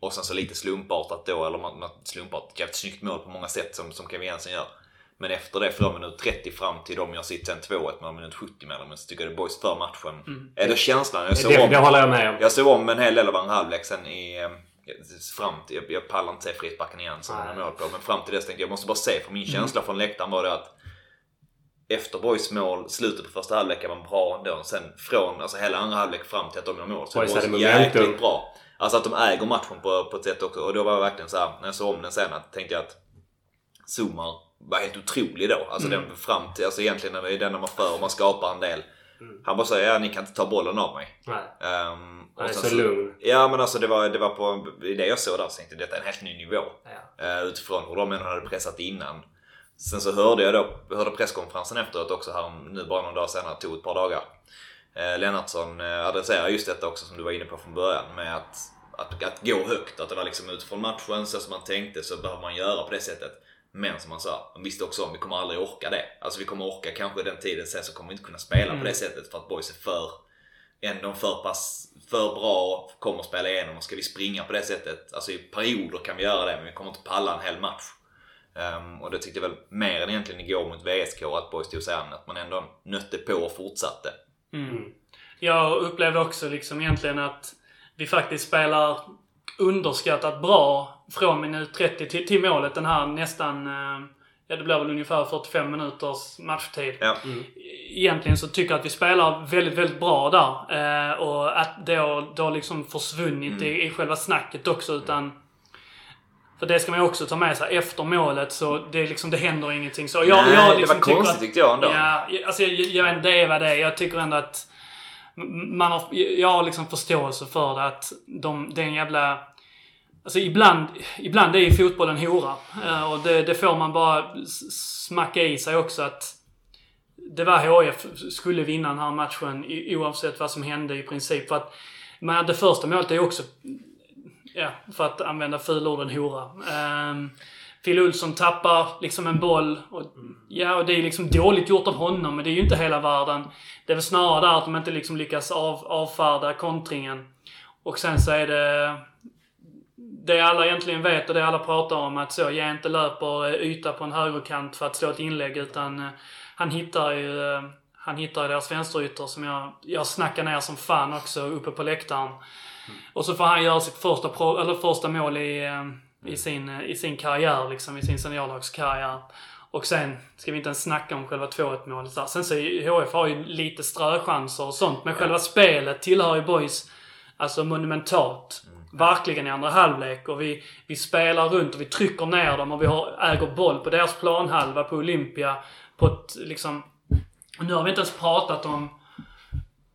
Och sen så lite slumpartat då, eller man, man slumpartat, jävligt snyggt mål på många sätt som, som Kevin Jensen gör. Men efter det från minut 30 fram till de gör sitt sen 2-1 med minut 70 med dem, så tycker jag det boys för matchen. Är det känslan? Jag såg Det, om, det håller jag med om. jag såg om en hel del av andra halvlek sen i, eh, fram till, jag, jag pallar inte se frisparken igen som de mål på. Men fram till dess tänkte jag, jag måste bara se. För min känsla från läktaren var det att efter Boys mål, slutet på första halvlek var bra ändå. Sen från alltså hela andra halvlek fram till att de gör mål så Boys Boys momentum. jäkligt bra. Alltså att de äger matchen på, på ett sätt också. Och då var jag verkligen så här, när jag såg om den sen, att tänkte jag att Zumar var helt otrolig då. Alltså Mm. den fram till, alltså egentligen när det är den när man för och man skapar en del. Mm. Han bara säger ja ni kan inte ta bollen av mig. Nej. Um, Han är så lugn. Ja men alltså det var, det var på, det jag såg där så tänkte jag detta är en helt ny nivå. Ja. Eh, utifrån hur de ändå hade pressat innan. Sen så hörde jag då, hörde presskonferensen efteråt också här nu bara någon dag senare, tog ett par dagar. Eh, Lennartsson eh, adresserar just detta också som du var inne på från början med att, att, att gå högt. Att det var liksom utifrån matchen så som man tänkte så behöver man göra på det sättet. Men som han sa, de visste också om vi kommer aldrig orka det. Alltså vi kommer orka kanske den tiden sen så kommer vi inte kunna spela på det sättet för att boys är för ändå för pass för bra och kommer spela igenom och ska vi springa på det sättet. Alltså i perioder kan vi göra det men vi kommer inte palla en hel match. Ehm, och det tyckte jag väl mer än egentligen igår mot VSK att boys tog sig an. Att man ändå nötte på och fortsatte. Jag upplevde också liksom egentligen att vi faktiskt spelar underskattat bra från minut 30 till, till målet. Den här nästan, eh, ja det blir väl ungefär 45 minuters matchtid. Ja. Egentligen så tycker jag att vi spelar väldigt, väldigt bra där. Eh, och att det har, det har liksom försvunnit i, i själva snacket också utan för det ska man ju också ta med sig. Efter målet så det, är liksom, det händer ingenting. Så jag, Nej, jag det liksom var tycker konstigt att, tyckte jag ändå. Ja, alltså jag, jag vet inte, det är vad det är. Jag tycker ändå att man har, jag har liksom förståelse för det att de, det är en jävla... Alltså ibland, ibland är ju fotbollen hora. Eh, och det, det får man bara smacka i sig också att det var HIF skulle vinna den här matchen oavsett vad som hände i princip. För att, men det första målet är ju också, ja, för att använda fulorden hora. Um, Phil Olsson tappar liksom en boll. Och, ja, och det är liksom dåligt gjort av honom, men det är ju inte hela världen. Det är väl snarare där att de inte liksom lyckas av, avfärda kontringen. Och sen så är det det alla egentligen vet och det alla pratar om att så, jag inte löper eh, yta på en högerkant för att slå ett inlägg utan eh, han hittar ju eh, han hittar ju deras vänsterytter som jag, jag snackar ner som fan också uppe på läktaren. Och så får han göra sitt första, pro, eller första mål i, i, sin, eh, i sin karriär, liksom i sin seniorlagskarriär. Och sen ska vi inte ens snacka om själva 2-1 målet där. Sen så HF har ju lite ströchanser och sånt, men själva spelet tillhör ju boys alltså monumentalt. Verkligen i andra halvlek. Och vi, vi spelar runt och vi trycker ner dem och vi har, äger boll på deras planhalva på Olympia. På ett liksom... Nu har vi inte ens pratat om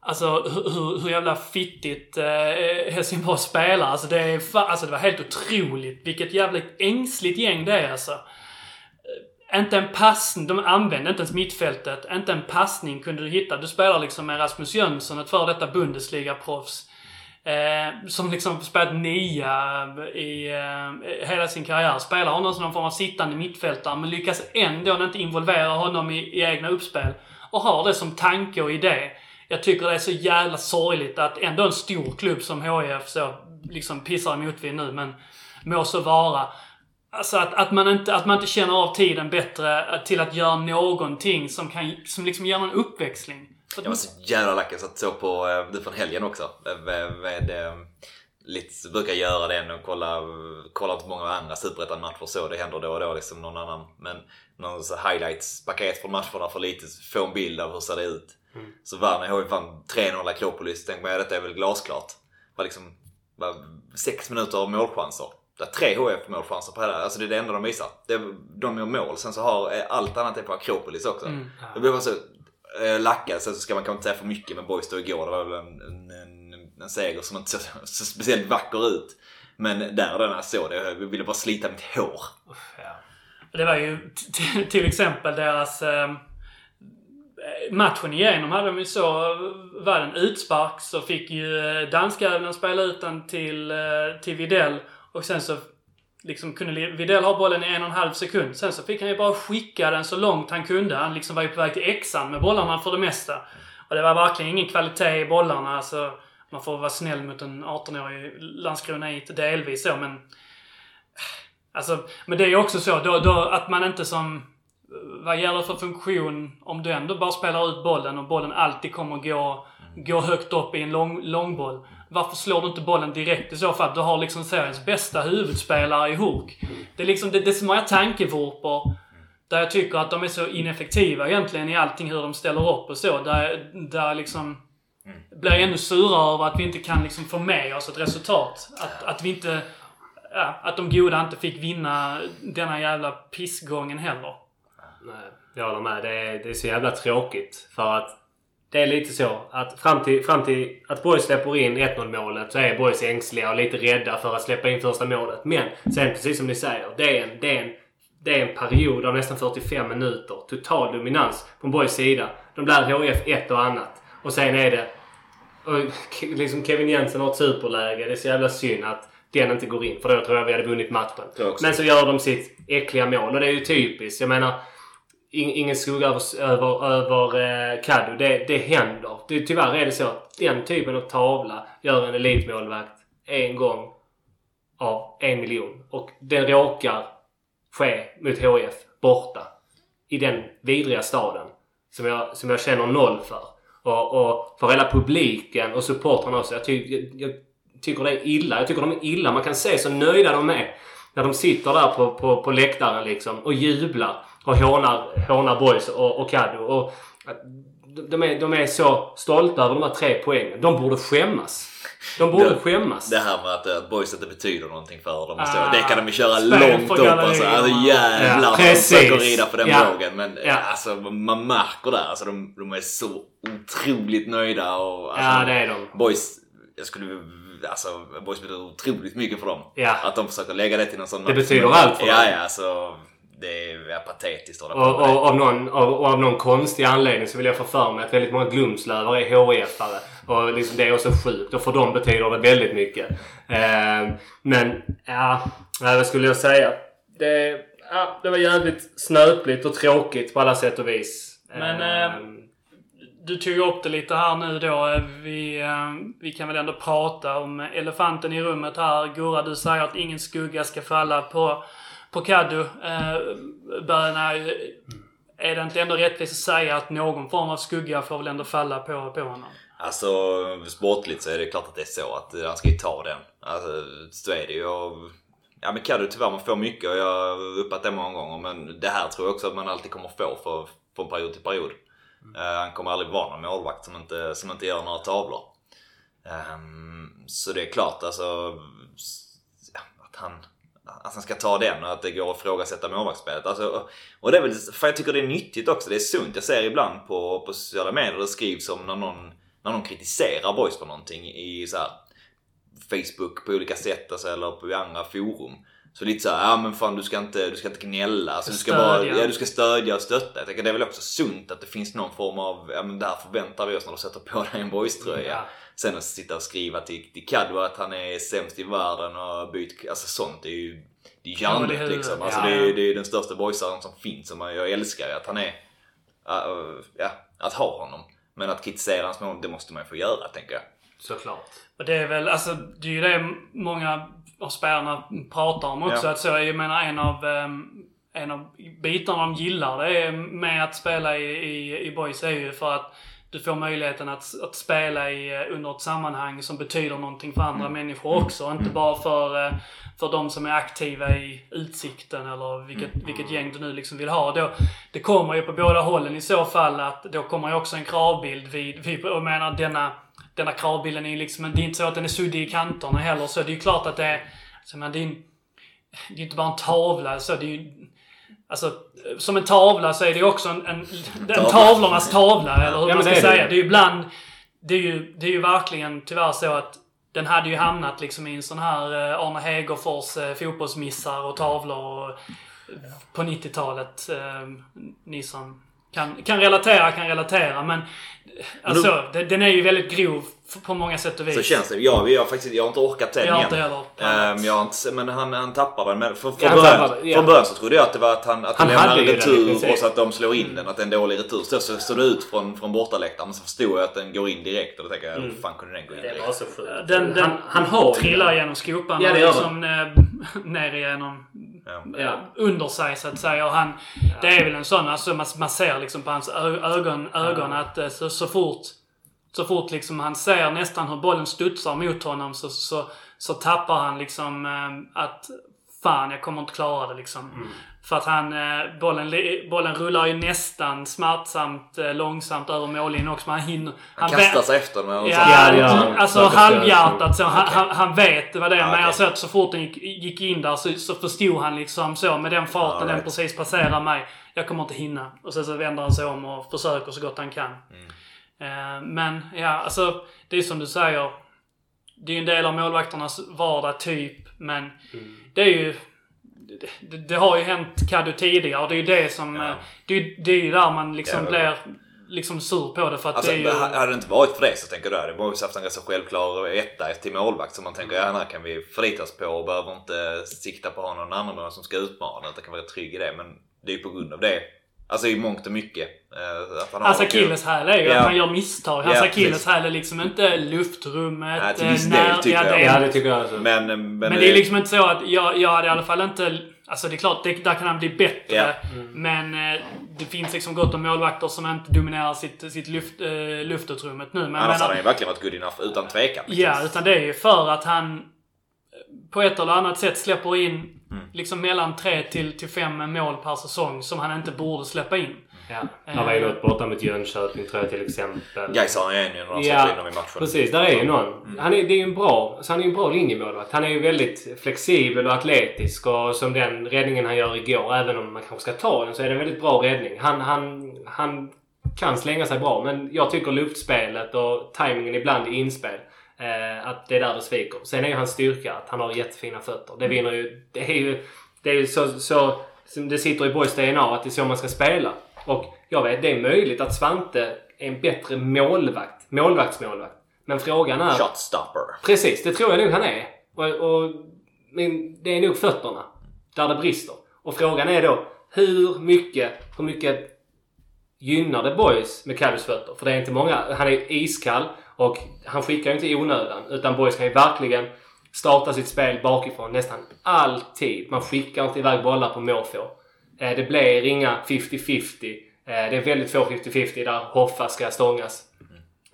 Alltså hur, hur, jävla fittigt eh, Helsingborg spelar. Alltså det, är alltså det var helt otroligt. Vilket jävla ängsligt gäng det är alltså. Eh, inte en passning, de använde inte ens mittfältet. Inte en passning kunde du hitta. Du spelar liksom med Rasmus Jönsson, ett före detta Bundesliga-proffs. Eh, som liksom spelat nia i eh, hela sin karriär. Spelar honom som någon form av sittande mittfältare men lyckas ändå inte involvera honom i, i egna uppspel. Och har det som tanke och idé. Jag tycker det är så jävla sorgligt att ändå en stor klubb som HIF så liksom pissar i motvind nu men må så vara. Alltså att, att, man inte, att man inte känner av tiden bättre till att göra någonting som kan, som liksom ger någon uppväxling. Jag var så jävla lack. Jag satt såg på eh, du från helgen också. eh, Med, med, eh, lite, brukar göra det och kolla, kolla inte många andra superettan-matcher så. Det händer då och då liksom någon annan. Men någon så highlights-paket från matcherna för lite få en bild av hur ser det ut. Så vann HIF vann 3-0 Akropolis. Man ja, detta är väl glasklart. Var liksom var sex minuter av målchanser. Är tre HF målchanser på hela. Alltså det är det enda de visar. Det är, de gör mål. Sen så har eh, allt annat är på Akropolis också. Det blir bara så eh, lackad. Sen så ska man kanske inte säga för mycket med Boys då igår. Det var väl en, en, en, en seger som inte såg så speciellt vacker ut. Men där den jag såg det, jag ville bara slita mitt hår. Ja. Det var ju till exempel deras... Ehm, eh, matchen igenom hade de ju så... Var det en utspark så fick ju eh, danska spela ut den till, eh, till Videll. Och sen så liksom kunde Videll ha bollen i en och en halv sekund. Sen så fick han ju bara skicka den så långt han kunde. Han liksom var ju på väg till Exan med bollarna för det mesta. Och det var verkligen ingen kvalitet i bollarna. Alltså, man får vara snäll mot en 18-årig Landskronait delvis så, men... Alltså, men det är ju också så då, då att man inte som... Vad gäller för funktion om du ändå bara spelar ut bollen och bollen alltid kommer gå, gå högt upp i en lång, långboll. Varför slår du inte bollen direkt i så fall? Du har liksom seriens bästa huvudspelare i Hook. Det är liksom, det, det är så många tankevurpor. Där jag tycker att de är så ineffektiva egentligen i allting hur de ställer upp och så. Där, där liksom blir ännu surare över att vi inte kan liksom få med oss ett resultat. Att, att vi inte... Ja, att de goda inte fick vinna denna jävla pissgången heller. Nej, jag håller med. Det är, det är så jävla tråkigt. För att det är lite så att fram till, fram till att Boys släpper in 1-0 målet så är Boys ängsliga och lite rädda för att släppa in första målet. Men sen precis som ni säger. Det är en, det är en, det är en period av nästan 45 minuter. Total dominans från Boys sida. De lär HF ett och annat. Och sen är det... Och liksom Kevin Jensen har ett superläge. Det är så jävla synd att den inte går in. För då tror jag vi hade vunnit matchen. Men så gör de sitt äckliga mål. Och det är ju typiskt. Jag menar... Ingen skugga över, över, över eh, Det, det händer. Det, tyvärr är det så att den typen av tavla gör en elitmålvakt en gång av en miljon. Och det råkar ske mot HF borta. I den vidriga staden. Som jag, som jag känner noll för. Och, och för hela publiken och supportrarna också. Jag, ty, jag, jag tycker det är illa. Jag tycker de är illa. Man kan se så nöjda de är. När de sitter där på, på, på läktaren liksom och jublar. Och hånar, hånar boys och, och Kaddo. Och de, är, de är så stolta över de här tre poängen. De borde skämmas. De borde Det- skämmas. Det här med att, att boys inte betyder någonting för dem. så. Ah, det kan de ju köra långt upp. Alltså, alltså jävlar Ja, de försöker rida på den Ja. vågen. Men Ja. alltså, man märker där. Alltså, de, de är så otroligt nöjda. Och, alltså, Ja, det är de. Boys, jag skulle... Alltså, boys betyder otroligt mycket för dem. Ja. Att de försöker lägga det till någon sån... Det betyder allt för ja, dem. Ja, alltså. Det är ja, patetiskt att hålla Och, på med det. och, av, någon, av, och av någon konstig anledning så vill jag få för mig att väldigt många Glumslövar är HIF-are. Och liksom det är också sjukt. Och för dem betyder det väldigt mycket. Eh, men, ja... Vad skulle jag säga? Det, ja, det var jävligt snöpligt och tråkigt på alla sätt och vis. Men, Eh, eh, Du tog upp det lite här nu då. Vi, eh, vi kan väl ändå prata om elefanten i rummet här. Gurra, du säger att ingen skugga ska falla på, på Kaddo. Eh, Böna, är det inte ändå rättvist att säga att någon form av skugga får väl ändå falla på, på honom? Alltså sportligt så är det klart att det är så att han ska ju ta den. Alltså så är det ju. Och, ja men Kaddo tyvärr man får mycket och jag har uppat det många gånger. Men det här tror jag också att man alltid kommer få för, från period till period. Eh, han kommer aldrig vara någon målvakt som inte, som inte gör några tavlor. Ehm, så det är klart alltså att han att han ska ta den och att det går att ifrågasätta målvaktsspelet. Alltså, och det är väl, för jag tycker det är nyttigt också. Det är sunt. Jag ser ibland på, på sociala medier det skrivs om när någon, när någon kritiserar boys för någonting i så här, Facebook på olika sätt alltså, eller på andra forum. Så lite såhär, ja men fan du ska inte, du ska inte gnälla. Alltså, du ska bara, ja, du ska stödja och stötta. Jag tänker det är väl också sunt att det finns någon form av, ja men det här förväntar vi oss när du sätter på dig en boys-tröja. Ja. Sen att sitta och skriva till, till Kaddo att han är sämst i världen och byt, alltså sånt är ju, det är Ja, det hjärndött liksom. Alltså Ja. det, är, det är den största boysaren som finns och jag älskar ju att han är, uh, ja, att ha honom. Men att kritisera hans mål, det måste man ju få göra tänker jag. Såklart. Och det är väl, alltså det är ju det många av spelarna pratar om också. Ja. Att så, jag menar en av, ehm, en av bitarna de gillar det är med att spela i, i, i boys är ju för att du får möjligheten att, att spela i, eh, under ett sammanhang som betyder någonting för andra människor också. Inte bara för, eh, för de som är aktiva i Utsikten eller vilket, vilket gäng du nu liksom vill ha. Då, det kommer ju på båda hållen i så fall att då kommer ju också en kravbild vid, vid jag menar denna denna kravbilden är ju liksom, det är inte så att den är suddig i kanterna heller. Så det är ju klart att det är, så men det är, en- det är inte bara en tavla. Så det är ju, alltså, som en tavla så är det ju också en, en, en tavlornas tavla. Eller hur Ja, man ska det är det säga. ju. Det är ju ibland, det är ju, det är ju verkligen tyvärr så att den hade ju hamnat liksom i en sån här eh, Arne Hegerfors eh, fotbollsmissar och tavlor och, eh, på 90-talet. Eh, ni som kan, kan relatera, kan relatera. Men alltså, den, den är ju väldigt grov på många sätt och vis. Så känns det. Jag, jag, har faktiskt, jag har inte orkat den Jag igen. Ehm, jag har inte, se- men han, han tappar den. Men för, Ja, från, han början, tappar den, ja. från början så trodde jag att det var att han, att Han han lämnar hade en den retur princip. och så att de slår in den. Att det är en dålig retur. Så, så såg det ut från, från bortaläktaren. Men så förstod jag att den går in direkt. Och då tänkte jag, hur fan kunde den gå in Det direkt? var så sjukt. Den, den han, han har trillar den. genom skopan Ja, och liksom eh, ner igenom Ja. Ja. under sig så att säga. Och han, Det är väl en sån, alltså man, man ser liksom på hans ögon, ögon att eh, så, så fort så fort liksom han ser nästan hur bollen studsar mot honom så, så, så tappar han liksom eh, att fan, jag kommer inte klara det liksom. Mm. För att han, eh, bollen, bollen rullar ju nästan smärtsamt eh, långsamt över mållinjen också. Men han hinner... Han vä- kastar sig efter och Ja, Ja, det han. alltså Säkert halvhjärtat så. Han, Okej. han, han vet vad det är. Ja, Men okej. jag såg att så fort den gick, gick in där så, så förstod han liksom så med den farten Ja, den right. precis passerar mig. Jag kommer inte hinna. Och sen så vänder han sig om och försöker så gott han kan. Mm. Eh, men ja, alltså det är som du säger. Det är ju en del av målvakternas vardag typ. Men Mm. det är ju... Det, det, har ju hänt Kaddo tidigare det är ju det som... Ja. eh, Det, det är ju där man liksom Ja, blir liksom sur på det för att Alltså, det är ju... hade det inte varit för det så tänker då hade Boys haft en ganska självklar etta till målvakt som man tänker ja, den här kan vi förlita oss på och behöver inte sikta på att ha någon annan som ska utmana utan kan vara trygg i det. Men det är ju på grund av det. Alltså i mångt och mycket. eh, Att han Hans akilleshäl är ju Ja. att han gör misstag. Hans Ja, akilleshäl är liksom inte luftrummet. Nej, till eh, viss del tycker jag. Ja, det tycker jag också. Men, eh, men, Men det är liksom inte så att jag, jag hade i alla fall inte... Alltså det är klart, det, där kan han bli bättre. Ja. Men eh, det finns liksom gott om målvakter som inte dominerar sitt, sitt luft, luftutrymmet nu. Men, Annars men, hade han ju verkligen varit good enough utan tvekan. liksom. Ja, utan det är ju för att han på ett eller annat sätt släpper in Mm. liksom mellan tre till, till fem mål per säsong som han inte borde släppa in. Ja. Han var ju något borta mot Jönköping tror jag till exempel. Gais har en ju när de Ja, släpper in dem i matchen. precis. Där är ju någon. Han är, det är ju en bra, så han är ju en bra linjemålvakt. Han är ju väldigt flexibel och atletisk och som den räddningen han gör igår, även om man kanske ska ta den, så är det en väldigt bra räddning. Han, han, han kan slänga sig bra, men jag tycker luftspelet och tajmingen ibland i inspel, eh, att det är där det sviker. Sen är ju hans styrka att han har jättefina fötter. Det vinner ju... Det är ju, det är ju så, så det sitter i Boys DNA att det är så man ska spela. Och jag vet, det är möjligt att Svante är en bättre målvakt. Målvaktsmålvakt. Men frågan är... Shot stopper. Precis, det tror jag nog han är. Och, och, men det är nog fötterna där det brister. Och frågan är då hur mycket, hur mycket gynnar det Boys med Kadus fötter? För det är inte många. Han är iskall och han skickar ju inte i onödan. Utan Boys kan ju verkligen starta sitt spel bakifrån nästan alltid. Man skickar inte iväg bollar på måfå. Eh, Det blir inga 50-50. Eh, Det är väldigt få 50-50 där Hoffa ska stångas.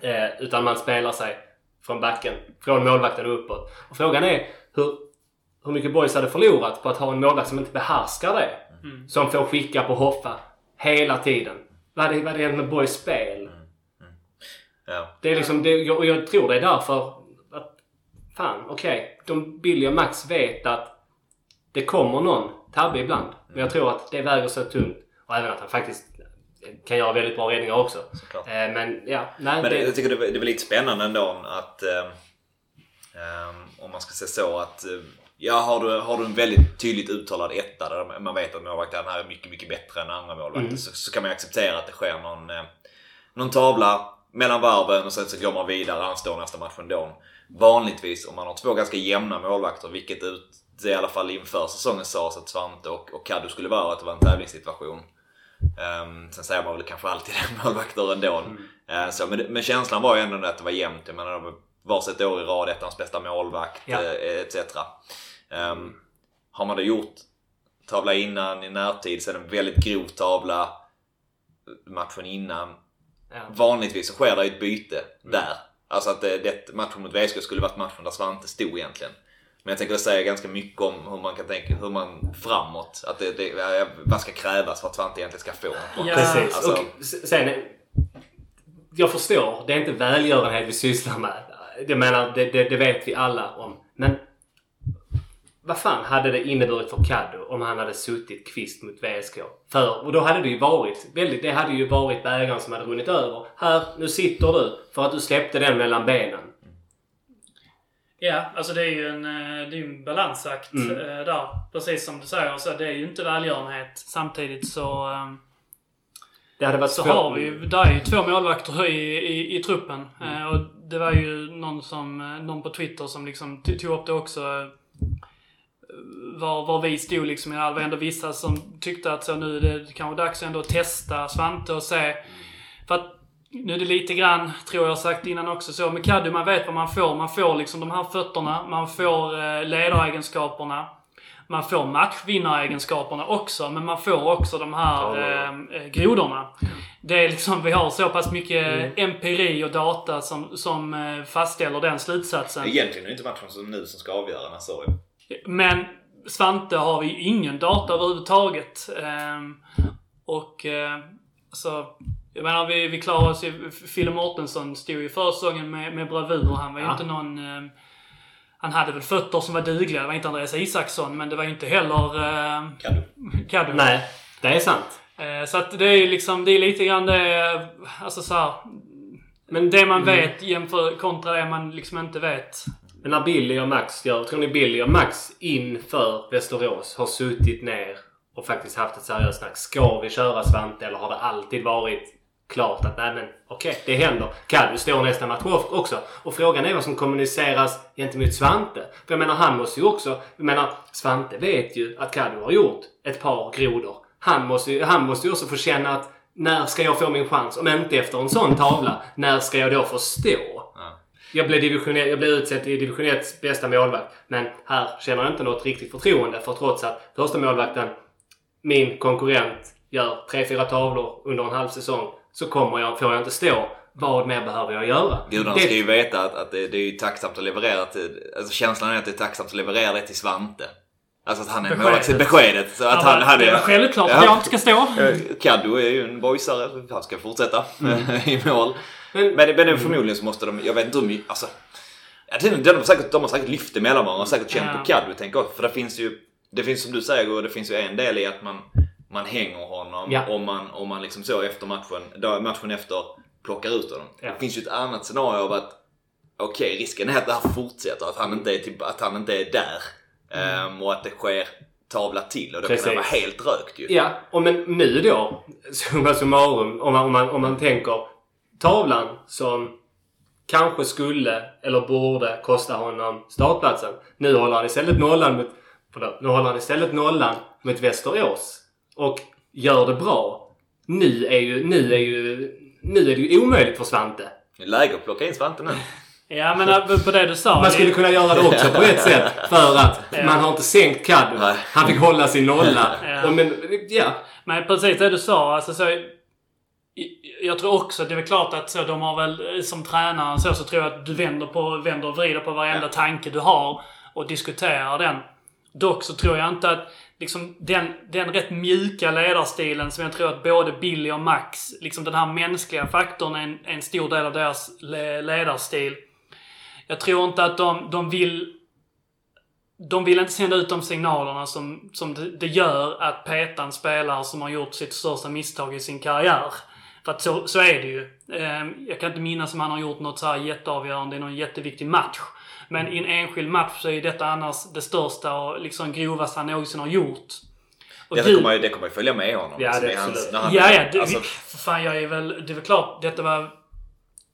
Eh, utan man spelar sig från backen, från målvakten och uppåt. Och frågan är hur, hur mycket Boys hade förlorat på att ha en målvakt som inte behärskar det. Som får skicka på Hoffa hela tiden. Vad hade hänt med Boys spel? Ja. Det är liksom, det, och jag tror det är därför att fan, okej. de Billy och Max vet att det kommer någon tabbe ibland. Men jag tror att det väger så tungt. Och även att han faktiskt kan göra väldigt bra räddningar också. Såklart. Eh, men ja, nej. Men det, jag tycker det, det är väl lite spännande ändå att eh, om man ska säga så att eh, ja, har du, har du en väldigt tydligt uttalad etta där man vet att målvakten här är mycket, mycket bättre än andra målvakter Mm. så, så kan man acceptera att det sker någon, eh, någon tavla mellan varven och sen så går man vidare. Han står nästa match ändå. Vanligtvis om man har två ganska jämna målvakter, vilket ut, det i alla fall inför säsongen sades att Svante och, och Kaddo skulle vara, att det var en tävlingssituation. Um, sen säger man väl kanske alltid det målvakter ändå. Eh, så, men, men känslan var ju ändå att det var jämnt. Jag menar, det var varsitt år i rad ettans bästa målvakt Ja. eh, etc. Um, har man då gjort tavla innan i närtid, sen en väldigt grov tavla matchen innan. Ja. Vanligtvis så sker det ett byte där. Alltså att det, det, matchen mot VSK skulle varit matchen där Svante stod egentligen. Men jag tänker det säger ganska mycket om hur man kan tänka, hur man framåt, att det, det, vad ska krävas för att Svante egentligen ska få en Ja, Precis. alltså- och sen, jag förstår, det är inte välgörenhet vi sysslar med. Jag menar, det, det, det vet vi alla om. Men vad fan hade det inneburit för Caddo om han hade suttit kvist mot VSK? För, och då hade det ju varit, väldigt, det hade ju varit bägaren som hade runnit över. Här, nu sitter du för att du släppte den mellan benen. Ja, alltså det är ju en, eh, det är en balansakt Mm. eh, där. Precis som du säger. Så det är ju inte välgörenhet. Samtidigt så, eh, Det hade varit så har vi ju, där är ju två målvakter i, i, i truppen. Eh, och det var ju någon, som, någon på Twitter som liksom tog upp det också. Var, var vi stod liksom. Det var ändå vissa som tyckte att så nu är det kanske dags ändå att testa Svante och se. För att nu är det lite grann, tror jag sagt innan också, så med Kaddu, man vet vad man får. Man får liksom de här fötterna, man får eh, ledaregenskaperna. man får matchvinnaregenskaperna också, men man får också de här eh, eh, grodorna. Det är liksom, vi har så pass mycket Mm. empiri och data som, som eh, fastställer den slutsatsen. Egentligen är det inte matchen som nu som ska avgöra den här så. Men Svante har vi ingen data överhuvudtaget. Ehm, och eh, så, jag menar vi, vi klarar oss ju. Fille Mårtensson stod ju förra säsongen med, med bravur. Han var ju Ja. inte någon... ehm, han hade väl fötter som var dugliga. Det var inte Andreas Isaksson, men det var ju inte heller du? Kaddu. Nej, det är sant. Eh, så att det är ju liksom, det är lite grann det, alltså så här, Men det man vet jämför kontra det man liksom inte vet. Men när Billy och Max gör... Tror ni Billy och Max inför Västerås har suttit ner och faktiskt haft ett seriöst snack? Ska vi köra Svante eller har det alltid varit klart att nej men okej, det händer. Kaddu står nästa match också. Och frågan är vad som kommuniceras gentemot Svante. För jag menar han måste ju också... Jag menar Svante vet ju att Kaddu har gjort ett par grodor. Han måste, ju- han måste ju också få känna att när ska jag få min chans? Om inte efter en sån tavla, när ska jag då få stå? Jag blev, division 1, jag blev utsedd till division 1 bästa målvakt. Men här känner jag inte något riktigt förtroende för trots att första målvakten, min konkurrent, gör 3-4 tavlor under en halv säsong så kommer jag, får jag inte stå. Vad mer behöver jag göra? Gudarna Det- ska ju veta att, att det, det är ju tacksamt att leverera till... Alltså känslan är att det är tacksamt att leverera det till Svante. Alltså att han är Beskedet. målvakt. Beskedet. Så att Ja, han, han det är är... självklart Ja. att jag inte ska stå. Eh, Kaddo är ju en boysare. Han ska fortsätta i mål. Men- Men, men förmodligen så måste de... Jag vet inte hur mycket... Alltså, de, har säkert, de har säkert lyft det mellan varandra och säkert känt Ja. på Kaddo. Tänker jag. För det finns ju... Det finns som du säger och det finns ju en del i att man, man hänger honom Ja. om man, om man liksom så efter matchen, matchen efter plockar ut honom. Ja. Det finns ju ett annat scenario av att okej, risken är att det här fortsätter, att han inte är, till, att han inte är där. Ehm, och att det sker tavla till och då kan Precis. det vara helt rökt ju. Ja, och men nu då, summa summarum, om man, om man, om man tänker tavlan som kanske skulle eller borde kosta honom startplatsen. Nu håller han istället nollan mot, förlåt, nu håller han istället nollan mot Västerås. Och gör det bra. Nu är ju, nu är ju, nu är det ju omöjligt för Svante. Det är Läge att plocka in Svante nu. Ja men äh, på det du sa. Man skulle kunna göra det också på ett sätt. För att Ja. man har inte sänkt Kaddu. Nej. Han fick hålla sin nolla. Ja. Och men, ja. Men precis det du sa. Alltså, så, jag tror också, det är väl klart att så, de har väl som tränare så, så tror jag att du vänder, på, vänder och vrider på varenda tanke du har och diskuterar den. Dock så tror jag inte att liksom, den, den rätt mjuka ledarstilen som jag tror att både Billy och Max, liksom den här mänskliga faktorn är en, en stor del av deras le- ledarstil. Jag tror inte att de, de vill de vill inte sända ut de signalerna som, som det, det gör att peta en spelare som har gjort sitt största misstag i sin karriär. För att så, så är det ju. Eh, jag kan inte minnas om han har gjort något så här jätteavgörande i någon jätteviktig match. Men i en enskild match så är detta annars det största och liksom grovaste han någonsin har gjort. Och Det kommer, det kommer följa med honom. Ja, liksom, det hans- han- Ja, ja. Det, alltså, för fan, jag är väl... Det är väl klart, detta var...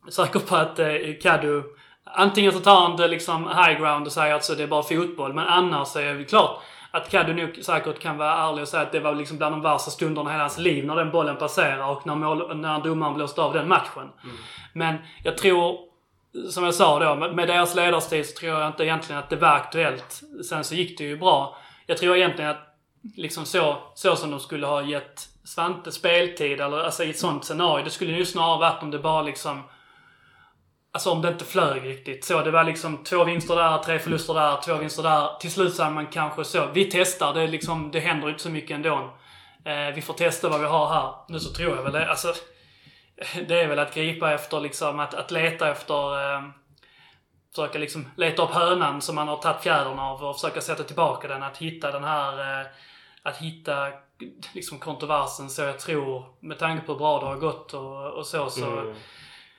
Säker på att eh. Antingen så tar han det liksom high ground och säger att så det är bara fotboll. Men annars är det klart att Kaddu nog säkert kan vara ärlig och säga att det var liksom bland de värsta stunderna i hela hans liv när den bollen passerar och när, mål, när domaren blåste av den matchen. Men jag tror, som jag sa då, med, med deras ledarstil så tror jag inte egentligen att det var aktuellt. Sen så gick det ju bra. Jag tror egentligen att liksom så, så som de skulle ha gett Svante speltid, eller alltså i ett sånt scenario. Det skulle ju snarare varit om det bara liksom... Alltså om det inte flög riktigt. Så det var liksom två vinster där, tre förluster där, två vinster där. Till slut så hade man kanske så. Vi testar, det, är liksom, det händer inte så mycket ändå. Eh, vi får testa vad vi har här. Nu så tror jag väl det. Alltså, det är väl att gripa efter liksom, att, att leta efter... Eh, försöka liksom leta upp hönan som man har tagit fjädern av och försöka sätta tillbaka den. Att hitta den här... Eh, att hitta liksom kontroversen så jag tror, med tanke på hur bra det har gått och, och så, så... Mm.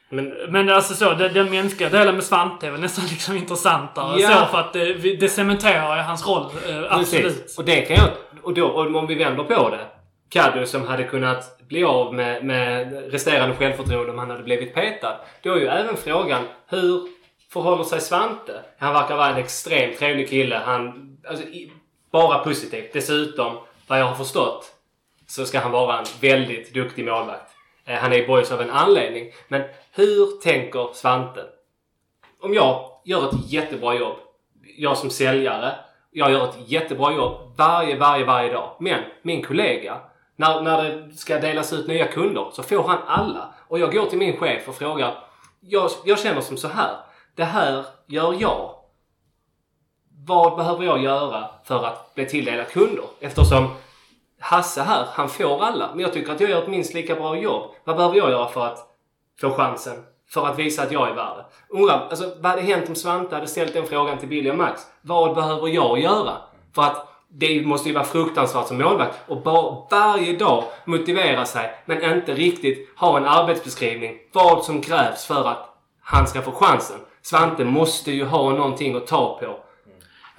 Men Men alltså så, den, den mänskliga delen med Svante är väl nästan liksom intressantare. Ja. Så för att det, vi- det cementerar hans roll. Eh, absolut. Precis. Och det kan jag... Och då, och om vi vänder på det. Kaddu som hade kunnat bli av med, med resterande självförtroende om han hade blivit petad. Då är ju även frågan hur förhåller sig Svante? Han verkar vara en extremt trevlig kille. Han... Alltså, bara positivt. Dessutom, vad jag har förstått, så ska han vara en väldigt duktig målvakt. Eh, han är i boys av en anledning. Men hur tänker Svante? Om jag gör ett jättebra jobb, jag som säljare, Jag gör ett jättebra jobb varje, varje, varje dag. Men min kollega, när, när det ska delas ut nya kunder så får han alla. Och jag går till min chef och frågar. Jag, jag känner som så här. Det här gör jag. Vad behöver jag göra för att bli tilldelad kunder? Eftersom Hasse här, han får alla. Men jag tycker att jag gör ett minst lika bra jobb. Vad behöver jag göra för att få chansen? För att visa att jag är värd det. Undrar, alltså vad hade hänt om Svante hade ställt den frågan till Billy och Max? Vad behöver jag göra? För att det måste ju vara fruktansvärt som målvakt och bara varje dag motivera sig men inte riktigt ha en arbetsbeskrivning. Vad som krävs för att han ska få chansen. Svante måste ju ha någonting att ta på.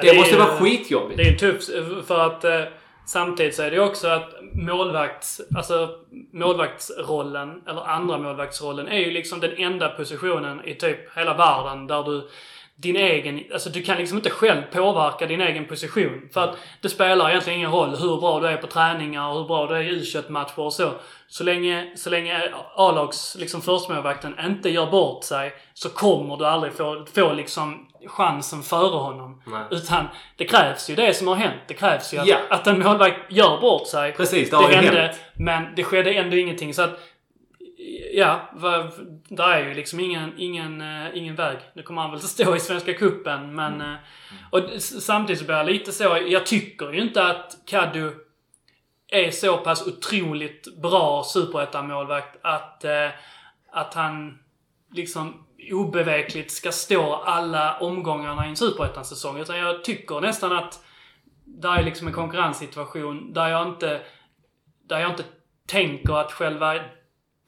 Det, är måste ju- vara skitjobbigt. Det är tufft för att eh, samtidigt så är det ju också att målvakts, alltså målvaktsrollen, eller andra målvaktsrollen, är ju liksom den enda positionen i typ hela världen där du din egen, alltså du kan liksom inte själv påverka din egen position. För att det spelar egentligen ingen roll hur bra du är på träningar och hur bra du är i u matcher och så. Så länge, så länge A-lags, liksom förstemålvakten inte gör bort sig så kommer du aldrig få, få liksom chansen före honom. Nej. Utan det krävs ju det som har hänt. Det krävs ju att, Ja. att en målvakt gör bort sig. Precis, det har ju hände, hänt. Men det skedde ändå ingenting. Så att, ja, där är ju liksom ingen, ingen, eh, ingen väg. Nu kommer han väl att stå i Svenska Cupen men... Mm. eh, Och samtidigt så blir jag lite så, jag tycker ju inte att Kaddu är så pass otroligt bra superettan-målvakt att, eh, att han liksom obevekligt ska stå alla omgångarna i en superettan-säsong. Utan jag tycker nästan att där är liksom en konkurrenssituation där jag inte, där jag inte tänker att själva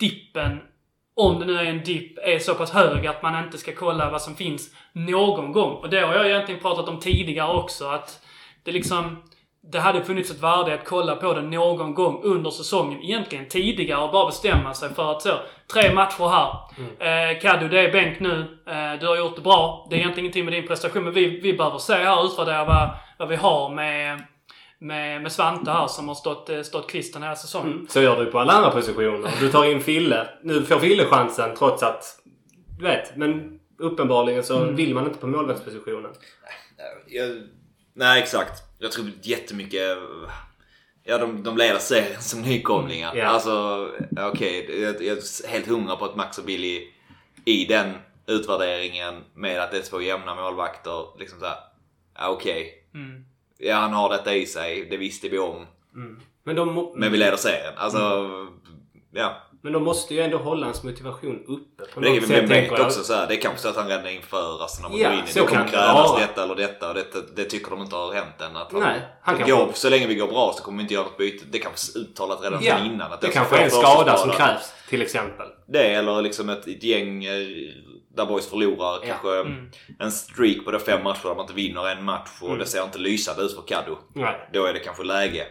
dippen, om det nu är en dipp, är så pass hög att man inte ska kolla vad som finns någon gång. Och det har jag egentligen pratat om tidigare också. Att det liksom, det hade funnits ett värde att kolla på det någon gång under säsongen. Egentligen tidigare och bara bestämma sig för att så, tre matcher här. Eh, Kaddu, det är bänk nu. Eh, du har gjort det bra. Det är egentligen ingenting med din prestation, men vi, vi behöver se här, utvärdera vad, vad vi har med, med, med Svante här som har stått, eh, stått kvist den här säsongen. Så gör du på alla andra positioner. Du tar in Fille. Nu får Fille chansen trots att... Du vet, men uppenbarligen så Mm. vill man inte på målvaktspositionen. Jag, nej, exakt. Jag tror jättemycket... Ja, de, de leder serien som nykomlingar. Ja. Alltså, okej. jag, jag är helt hundra på att Max och Billy i den utvärderingen med att det är två jämna målvakter. Liksom såhär, ja okej. Mm. Ja, han har detta i sig. Det visste vi om. Men de, Men vi leder serien. Alltså, ja. men de måste ju ändå hålla hans motivation uppe på det, något sätt. tänker jag. också så här, det är kanske så att han redan inför resten av Ja, går in i det kommer det krävas vara. detta eller detta och detta, det tycker de inte har hänt än. Att han, Nej, han det kan går, så länge vi går bra så kommer vi inte göra något byte. Det kanske är uttalat redan Ja, sedan innan. Att det kanske är en skada som krävs till exempel. Det eller liksom ett, ett gäng eh, där boys förlorar. Kanske Mm. en streak på det fem matcher där man inte vinner en match och det ser inte lysande ut för Kaddo. Nej. Då är det kanske läge.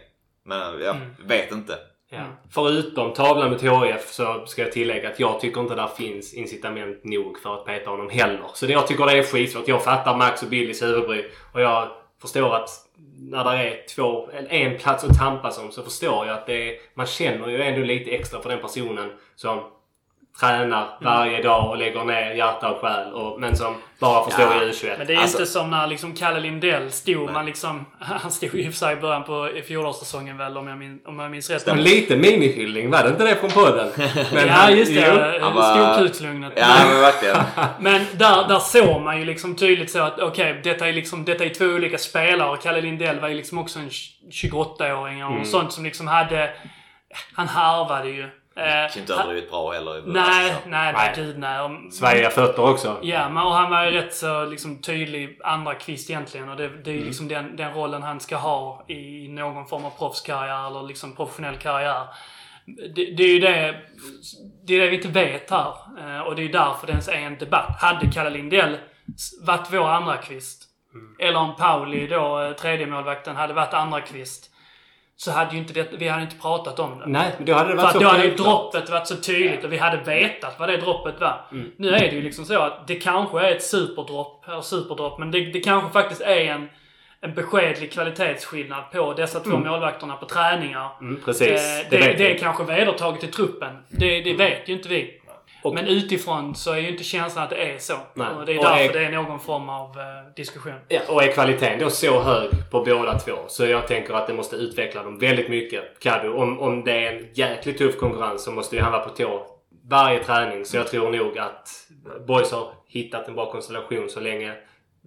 Men jag Mm. vet inte. Ja. Förutom tavlan mot HIF så ska jag tillägga att jag tycker inte där finns incitament nog för att peta honom heller. Så det, jag tycker det är skitsvårt. Jag fattar Max och Billys huvudbry och jag förstår att när det är två, en plats att tampas om så förstår jag att det är, man känner ju ändå lite extra för den personen som tränar varje dag och lägger ner hjärta och själ och, men som bara förstår Ja, i U21. Men det är Alltså- inte som när liksom Kalle Lindell stod. Man liksom, han stod ju i och för sig i början på i fjolårssäsongen väl om jag, min, om jag minns rätt. En liten minihyllning, var det inte det från podden? Men ja, just det. Storkukslugnet. Ja men verkligen. Men där, där såg man ju liksom tydligt så att okej, detta är liksom, detta är två olika spelare. Kalle Lindell var ju liksom också en 28-åring och Mm. sånt som liksom hade... Han harvade ju. Eh, Kan inte överdrivet bra heller. Nej, Alltså, nej, nej, Nej. gud nej. Om- Svajiga fötter också. Ja, men och han var ju rätt så liksom, tydlig andra kvist egentligen. Och det, det är ju liksom den, den rollen han ska ha i någon form av proffskarriär eller liksom professionell karriär. Det, det är ju det, det, är det vi inte vet här. Eh, Och det är ju därför det ens är en debatt. Hade Kalle Lindell varit vår andra kvist eller om Pauli då, eh, tredje målvakten hade varit andra kvist så hade ju inte det, vi hade inte pratat om det. Nej, men då hade det För varit att så då hade ju droppet varit så tydligt och vi hade vetat vad det droppet var. Nu är det ju liksom så att det kanske är ett superdropp, eller superdropp, men det, det kanske faktiskt är en, en beskedlig kvalitetsskillnad på dessa två målvakterna på träningar. Mm, precis. Eh, det det, det är kanske vedertaget i truppen. Det, det vet ju inte vi. Och- Men utifrån så är ju inte känslan att det är så. Nej. Och det är Och därför är- det är någon form av eh, diskussion. Ja, och är kvaliteten då så hög på båda två så jag tänker att det måste utveckla dem väldigt mycket. Kadu, om, om det är en jäkligt tuff konkurrens så måste ju han vara på tå varje träning. Så jag tror nog att Boys har hittat en bra konstellation så länge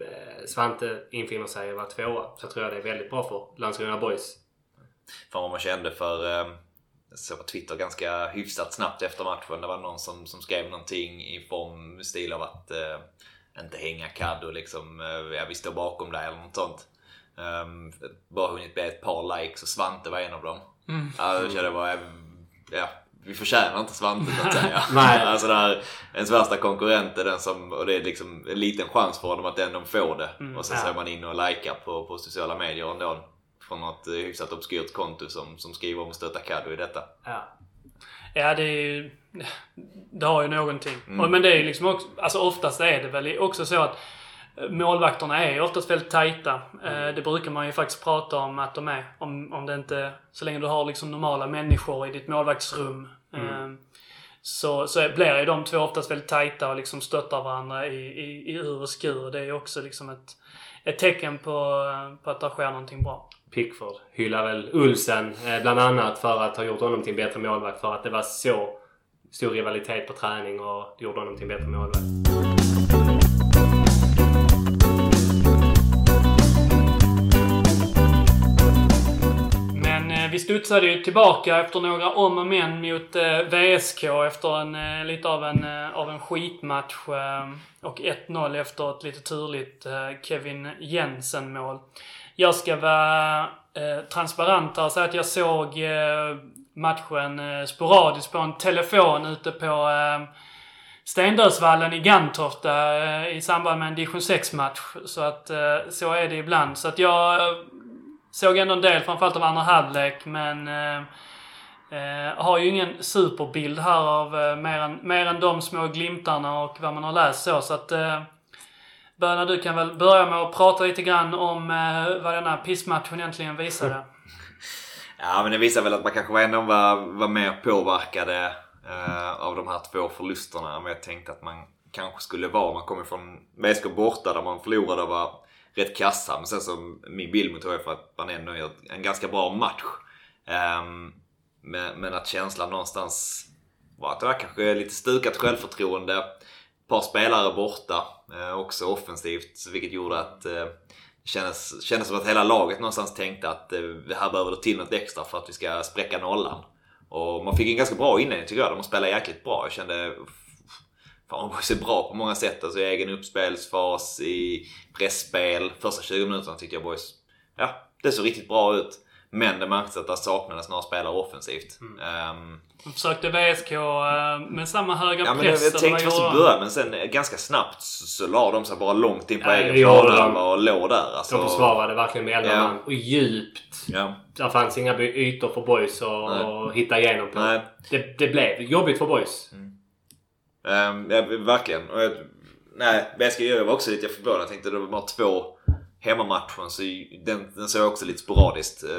eh, Svante infinner sig och var tvåa. Så tror jag det är väldigt bra för Landskrona Boys. Fan vad man kände för... Eh, såg på Twitter ganska hyfsat snabbt efter matchen. Det var någon som, som skrev någonting i form, stil av att eh, inte hänga Kaddo liksom. Eh, ja, vi står bakom dig eller något sånt. Um, bara hunnit bli ett par likes och Svante var en av dem. Ja, jag kände bara... Ja, vi förtjänar inte Svante så att säga. Nej. alltså där, ens värsta konkurrent är den som, och det är liksom en liten chans för dem att de får det. och sen så ja. är man inne och likar på, på sociala medier ändå. Från något eh, hyfsat obskyrt konto som, som skriver om att stötta Caddo i detta. Ja. Ja, det är ju... Det har ju någonting. Och, men det är ju liksom också... Alltså oftast är det väl också så att eh, målvakterna är oftast väldigt tajta. Eh, Det brukar man ju faktiskt prata om att de är. Om, om det inte... Så länge du har liksom normala människor i ditt målvaktsrum. eh, Så, så blir ju de två oftast väldigt tajta och liksom stöttar varandra i, i, i ur och skur. Det är ju också liksom ett, ett tecken på, på att det sker någonting bra. Pickford hyllar väl Ulsen eh, bland annat för att ha gjort honom till en bättre målvakt. För att det var så stor rivalitet på träning och det gjorde honom till en bättre målvakt. Men eh, vi studsade ju tillbaka efter några om och men mot eh, VSK efter en, lite av en, av en skitmatch. Och 1-0 efter ett lite turligt Kevin Jensen-mål. Jag ska vara eh, transparent här och säga att jag såg eh, matchen eh, sporadiskt på en telefon ute på eh, Stendödsvallen i Gantorta eh, i samband med en division 6-match. Så att eh, så är det ibland. Så att jag eh, såg ändå en del, framförallt av andra halvlek, men eh, eh har ju ingen superbild här av eh, mer, än, mer än de små glimtarna och vad man har läst så. Så att eh, Böna, du kan väl börja med att prata lite grann om eh, vad denna pissmatchen egentligen visade. Ja men det visar väl att man kanske ändå var, var mer påverkade eh, av de här två förlusterna än vad jag tänkte att man kanske skulle vara. Man kommer från VSK borta där man förlorade och var rätt kassa. Men sen så min bild mot HF att man ändå gör en ganska bra match. Eh, men, men att känslan någonstans var att det var kanske lite stukat självförtroende. Ett par spelare borta eh, också offensivt vilket gjorde att eh, det kändes, kändes som att hela laget någonstans tänkte att eh, här behöver det till något extra för att vi ska spräcka nollan. Och man fick en ganska bra inledning tycker jag. De spelade jäkligt bra. Jag kände... Fan, Boys är bra på många sätt. Alltså i egen uppspelsfas, i pressspel. Första 20 minuterna tyckte jag Boys... Ja, det såg riktigt bra ut. Men det märktes att det saknades några spelare offensivt. Ehm, Försökte VSK eh, med samma höga Ja men jag, press? jag eller tänkte först i de? början men sen ganska snabbt så, så la de sig bara långt in på Ja, egen planhalva de. och låg där. Alltså, De försvarade verkligen med 11 Ja. Och djupt. Ja. Där fanns inga ytor för boys att hitta igenom på. Nej. Det, det blev jobbigt för boys. Ehm, ja, verkligen. Och jag, nej, VSK jag var också lite förvånad. Jag tänkte det var bara två hemmamatcher så den, den såg jag också lite sporadiskt. Eh,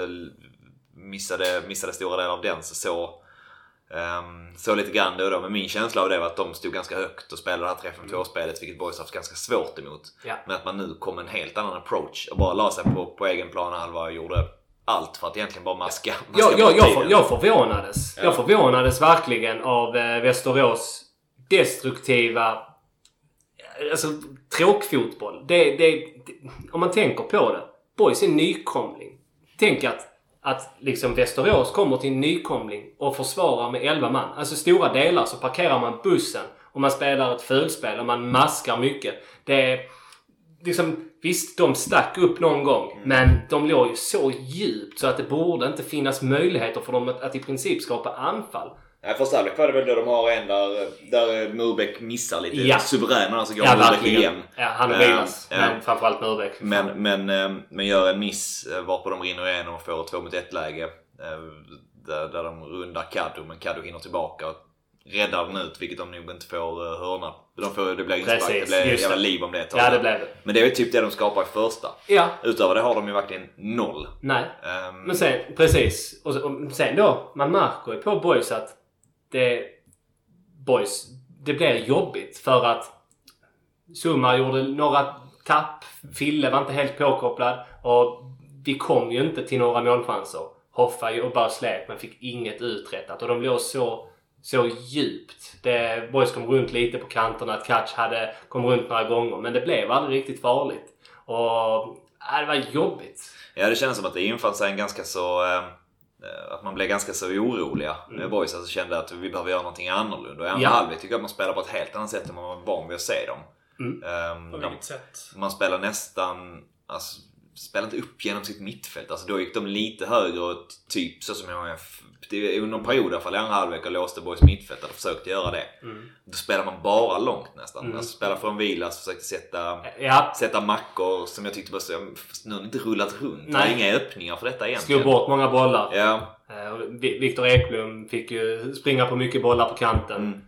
Missade, missade stora delar av den så så um, så lite grann då, då. Men min känsla av det var att de stod ganska högt och spelade det här 3-5-2-spelet vilket Boys haft ganska svårt emot. Ja. Men att man nu kom en helt annan approach och bara la sig på, på egen planhalva och gjorde allt för att egentligen bara maska, maska Jag, jag, jag, för, jag förvånades. Ja. Jag förvånades verkligen av eh, Västerås destruktiva alltså, tråkfotboll. Det, det, det, om man tänker på det. Boys är nykomling. Tänk att, att liksom Västerås kommer till en nykomling och försvarar med 11 man. Alltså stora delar så parkerar man bussen och man spelar ett fulspel och man maskar mycket. Det är liksom, visst, de stack upp någon gång. Men de låg ju så djupt så att det borde inte finnas möjligheter för dem att, att i princip skapa anfall. Nej, första halvlek var det väl då de har en där, där Murbeck missar lite Ja. suverän och så går Ja, Murbeck igen. Ja, han och Vilas. ja. Men framförallt Murbeck. Men, men, eh, men gör en miss eh, varpå de rinner igenom och får ett 2 mot 1 läge. eh, Där, där de rundar Kaddo men Kaddo hinner tillbaka och räddar den ut vilket de nog inte får eh, hörna. De får, det blir inspark, det blir just jävla liv om det ett tag. Ja, det blev det. Men det är ju typ det de skapar i första. Ja. Utöver det har de ju verkligen noll. Nej. Ehm, Men sen, precis. Och sen då, man märker ju på Boys att det... Boys, det blir jobbigt för att Summa gjorde några tapp. Fille var inte helt påkopplad. Och vi kom ju inte till några målchanser. Hoffa jobbade och slet men fick inget uträttat. Och de låg så, så djupt. Det, boys kom runt lite på kanterna. Att Catch hade kom runt några gånger. Men det blev aldrig riktigt farligt. Och äh, det var jobbigt. Ja, det kändes som att det infann sig en ganska så... Eh, att man blev ganska så oroliga. Mm. Boys alltså kände att vi behöver göra någonting annorlunda. Och i andra ja. halvlek tycker jag att man spelar på ett helt annat sätt än man var van vid att se dem. Mm. Um, på vilket sätt? Man spelar nästan... Alltså, spelar inte upp genom sitt mittfält. Alltså då gick de lite högre och typ så som jag det under en period i alla fall i andra halvlek och låste Boys mittfält och försökte göra det. Mm. Då spelar man bara långt nästan. Mm. Alltså spelar från Vilas, försökte sätta, ja. sätta mackor som jag tyckte var så... Nu har inte rullat runt. Nej. Det inga öppningar för detta egentligen. Slog bort många bollar. Ja. Uh, Viktor Eklund fick ju springa på mycket bollar på kanten. Mm.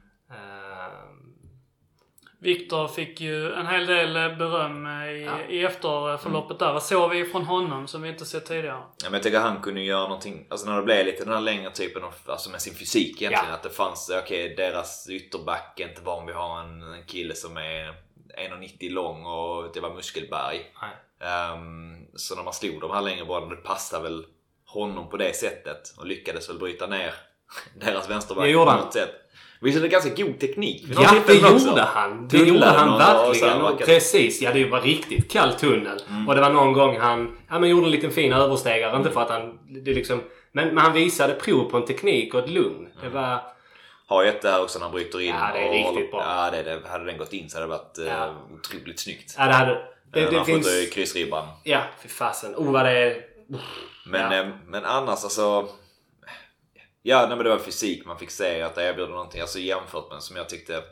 Viktor fick ju en hel del eh, beröm eh, i, ja. i efterförloppet där. Vad såg vi från honom som vi inte sett tidigare? Ja, men jag tycker han kunde göra någonting, alltså när det blev lite den här längre typen av, alltså med sin fysik egentligen. Ja. Att det fanns, okej okay, deras ytterback är inte van vid att ha en, en kille som är 1,90 lång och det var muskelberg. Um, så när man slog de här längre bollarna, det passade väl honom på det sättet och lyckades väl bryta ner deras vänsterback på något sätt. Visst är det ganska god teknik? Ja, det gjorde han. Det gjorde han verkligen. Och, och precis. Ja, det var riktigt kall tunnel. Mm. Och det var någon gång han ja, men gjorde en liten fin överstegare. Mm. Inte för att han... Det liksom, men, men han visade prov på en teknik och ett lugn. Mm. Det var... Har ju ett där också när han bryter in. Ja, det är och, riktigt bra. Ja, det, det, hade den gått in så hade det varit ja. uh, otroligt snyggt. Ja, det hade... Det, det, det finns... kryssribban. Ja, fy fasen. Oh, vad det är... Men, ja. men annars alltså... Ja, nej, men det var fysik man fick se att det erbjuder någonting. Alltså jämfört med som jag tyckte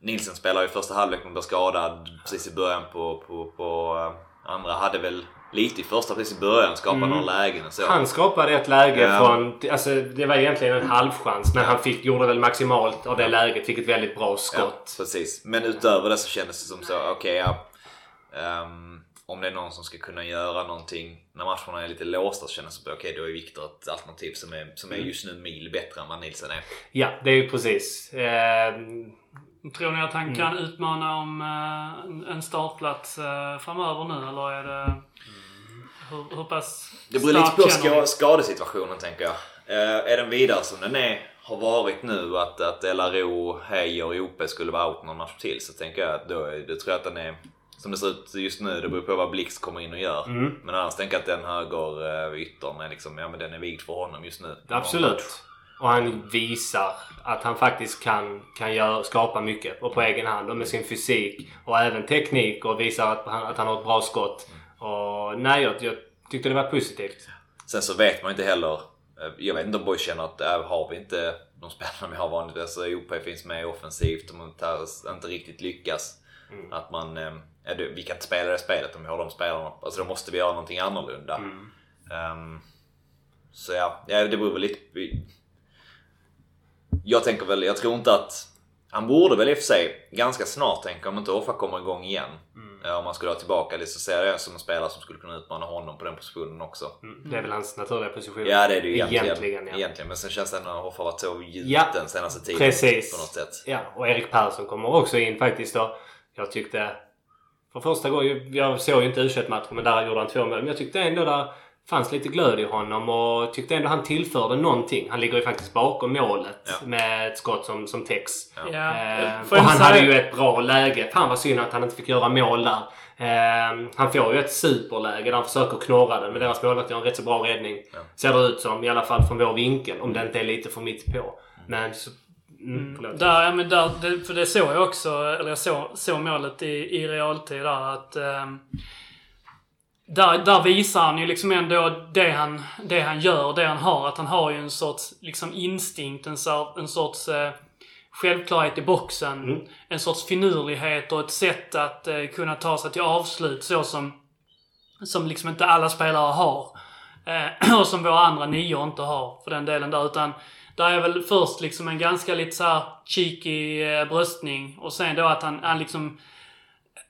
Nilsen spelade i första halvlek men blev skadad precis i början på, på, på eh, andra. Hade väl lite i första precis i början skapat mm. några lägen och så. Han skapade ett läge ja. från... Alltså det var egentligen en halvchans men ja. han fick, gjorde väl maximalt av det läget. Fick ett väldigt bra skott. Ja, precis. Men utöver det så kändes det som så, okej okay, ja. Um, om det är någon som ska kunna göra någonting när matcherna är lite låsta så känns det okej okay, då är Viktor ett alternativ som är, som är mm. just nu mil bättre än vad Nilsen är. Ja, det är ju precis. Eh... Tror ni att han mm. kan utmana om eh, en startplats eh, framöver nu eller är det... Mm. Hur, hur pass Det beror lite på ska, skadesituationen tänker jag. Eh, är den vidare som den är, har varit nu att, att LRO, Heijer och OP skulle vara out någon match till så tänker jag att då, då tror jag att den är som det ser ut just nu, det beror på vad Blixt kommer in och gör. Mm. Men annars tänker jag att den höger eh, yttern är liksom, ja men den är vigd för honom just nu. Absolut. Och han visar att han faktiskt kan, kan göra, skapa mycket och på egen hand och med sin fysik och även teknik och visar att han, att han har ett bra skott. Och nej, jag, jag tyckte det var positivt. Sen så vet man inte heller. Eh, jag vet inte om Boys känner att äh, har vi inte de spelarna vi har vanligtvis. Alltså OP finns med offensivt och man inte riktigt lyckas. Mm. Att man eh, vi kan inte spela det spelet om vi har de spelarna. Alltså då måste vi göra någonting annorlunda. Mm. Um, så ja, ja, det beror väl lite... Jag tänker väl, jag tror inte att... Han borde väl i och för sig ganska snart tänka om inte Offa kommer igång igen. Mm. Om man skulle ha tillbaka det så ser jag som en spelare som skulle kunna utmana honom på den positionen också. Mm. Det är väl hans naturliga position. Ja det är det ju egentligen. Egentligen, ja. egentligen. Men sen känns det när Hoffa varit så gjuten ja, senaste tiden. Precis. På något sätt. Ja, och Erik Persson kommer också in faktiskt då. Jag tyckte för första gången, jag såg ju inte u matchen men där gjorde han två mål. Men jag tyckte ändå där fanns lite glöd i honom och tyckte ändå han tillförde någonting. Han ligger ju faktiskt bakom målet ja. med ett skott som, som täcks. Ja. Eh, och han hade ju ett bra läge. Fan vad synd att han inte fick göra mål där. Eh, han får ju ett superläge där han försöker knorra den men deras målvakt gör en rätt så bra räddning. Ja. Ser det ut som. I alla fall från vår vinkel. Om det inte är lite för mitt på. Men så Mm, där, ja, men där, det, för det såg jag också, eller jag såg, såg målet i, i realtid där att eh, där, där visar han ju liksom ändå det han, det han gör, det han har. Att han har ju en sorts liksom instinkt, en, en sorts eh, självklarhet i boxen. Mm. En sorts finurlighet och ett sätt att eh, kunna ta sig till avslut så som, som liksom inte alla spelare har. Eh, och som våra andra nior inte har för den delen där. Utan där är väl först liksom en ganska lite så här cheeky eh, bröstning och sen då att han, han liksom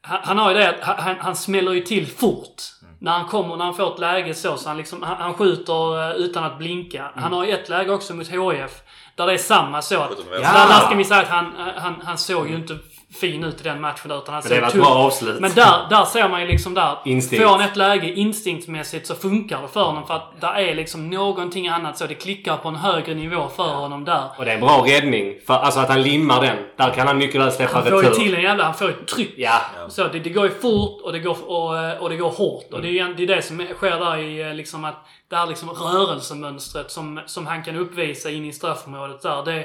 han, han har ju det att han, han smäller ju till fort. När han kommer, när han får ett läge så, så han liksom, han, han skjuter eh, utan att blinka. Han har ju ett läge också mot HIF. Där det är samma så att... Ja. Där, där ska vi säga att han, han, han såg ju inte fin ut i den matchen där, utan han Men det såg var ett tuff- bra avslut. Men där, där ser man ju liksom där. Instinkt. Får han ett läge instinktmässigt så funkar det för honom. För att där är liksom någonting annat så. Det klickar på en högre nivå för honom där. Och det är en bra räddning. För, alltså att han limmar den. Där kan han mycket väl släppa Han får ju retur. till en jävla... Han får ett tryck. Ja. Så det, det går ju fort och det går, och, eh, och det går hårt. Och det är det, är det som sker där i eh, liksom att det här liksom rörelsemönstret som, som han kan uppvisa in i straffområdet där. Det,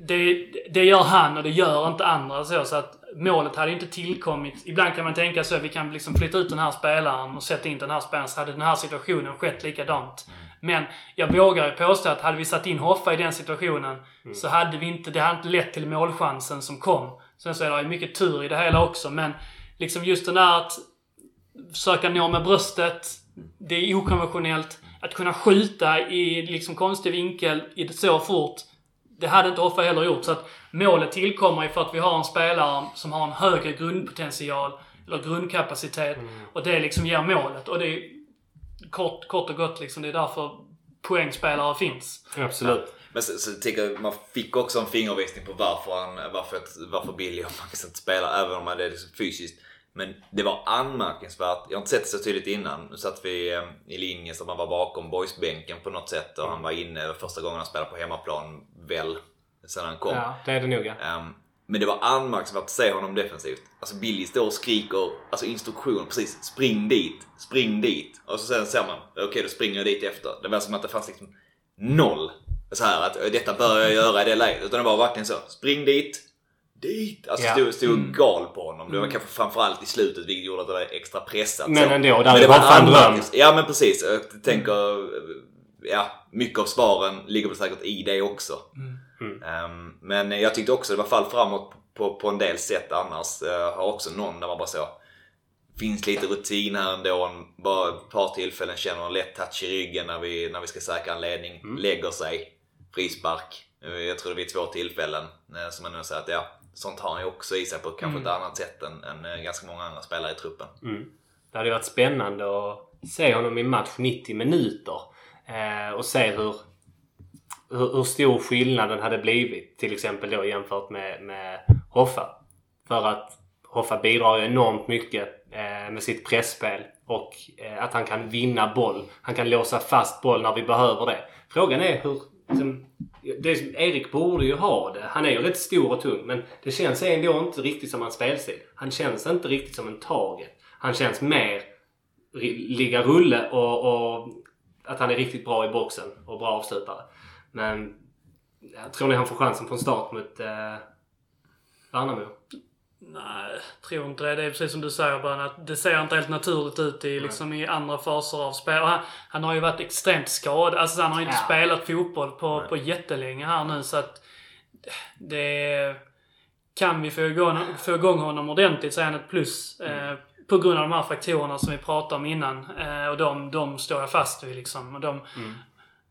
det, det gör han och det gör inte andra så. Så att målet hade inte tillkommit. Ibland kan man tänka så att vi kan liksom flytta ut den här spelaren och sätta in den här spelaren så hade den här situationen skett likadant. Men jag vågar påstå att hade vi satt in Hoffa i den situationen så hade vi inte, det hade inte lett till målchansen som kom. Sen så är det ju mycket tur i det hela också men liksom just den där att försöka nå med bröstet. Det är okonventionellt. Att kunna skjuta i liksom konstig vinkel i det så fort. Det hade inte Hoffa heller gjort. Så att målet tillkommer ju för att vi har en spelare som har en högre grundpotential. Eller grundkapacitet. Och det liksom ger målet. Och det är kort, kort och gott liksom. Det är därför poängspelare finns. Absolut. Men så, så tycker jag man fick också en fingervisning på varför, han, varför, varför Billy och Max inte spelar, även om det är liksom fysiskt. Men det var anmärkningsvärt. Jag har inte sett det så tydligt innan. Nu satt vi eh, i linje så man var bakom boysbänken på något sätt och han var inne första gången han spelade på hemmaplan, väl, sen han kom. Ja, det är det nog ja. Ehm, men det var anmärkningsvärt att se honom defensivt. Alltså Billy står och skriker alltså instruktion precis. Spring dit, spring dit. Och så sen ser man, okej då springer jag dit efter. Det var som att det fanns liksom noll. Så här att detta bör jag göra i det läget. Utan det var verkligen så. Spring dit, dit. Alltså Ja. stod, stod gal på honom. Det var kanske framförallt i slutet vilket gjorde att det var extra pressat. Men så. ändå, där Men är det var en dröm. Ja men precis. Jag tänker, ja, mycket av svaren ligger väl säkert i det också. Ehm, men jag tyckte också det var fall framåt på, på en del sätt annars. Jag har också någon där man bara så Finns lite rutin här ändå. Bara ett par tillfällen känner en lätt touch i ryggen när vi, när vi ska säkra en ledning. Lägger sig. Frispark. Jag tror det vid två tillfällen. eh, Som man nu säger att ja, sånt har han ju också i sig på kanske ett annat sätt än, än eh, ganska många andra spelare i truppen. Det hade ju varit spännande att se honom i match 90 minuter. Eh, och se hur, hur, hur stor skillnaden hade blivit. Till exempel då jämfört med, med Hoffa. För att Hoffa bidrar ju enormt mycket eh, med sitt pressspel och eh, att han kan vinna boll. Han kan låsa fast boll när vi behöver det. Frågan är hur... Liksom, det, Erik borde ju ha det. Han är ju rätt stor och tung men det känns ändå inte riktigt som hans spelstil. Han känns inte riktigt som en target. Han känns mer ligga rulle och, och att han är riktigt bra i boxen och bra avslutare. Men jag tror ni han får chansen från start mot eh, Värnamo? Nej, tror inte det. Det är precis som du säger Bön, att det ser inte helt naturligt ut i, liksom, i andra faser av spel. Han, han har ju varit extremt skadad. Alltså han har ju inte Ja. spelat fotboll på, på jättelänge här nu så att det... Kan vi få igång, få igång honom ordentligt så är han ett plus. Eh, på grund av de här faktorerna som vi pratade om innan. Eh, och de, de står jag fast vid liksom. Och de,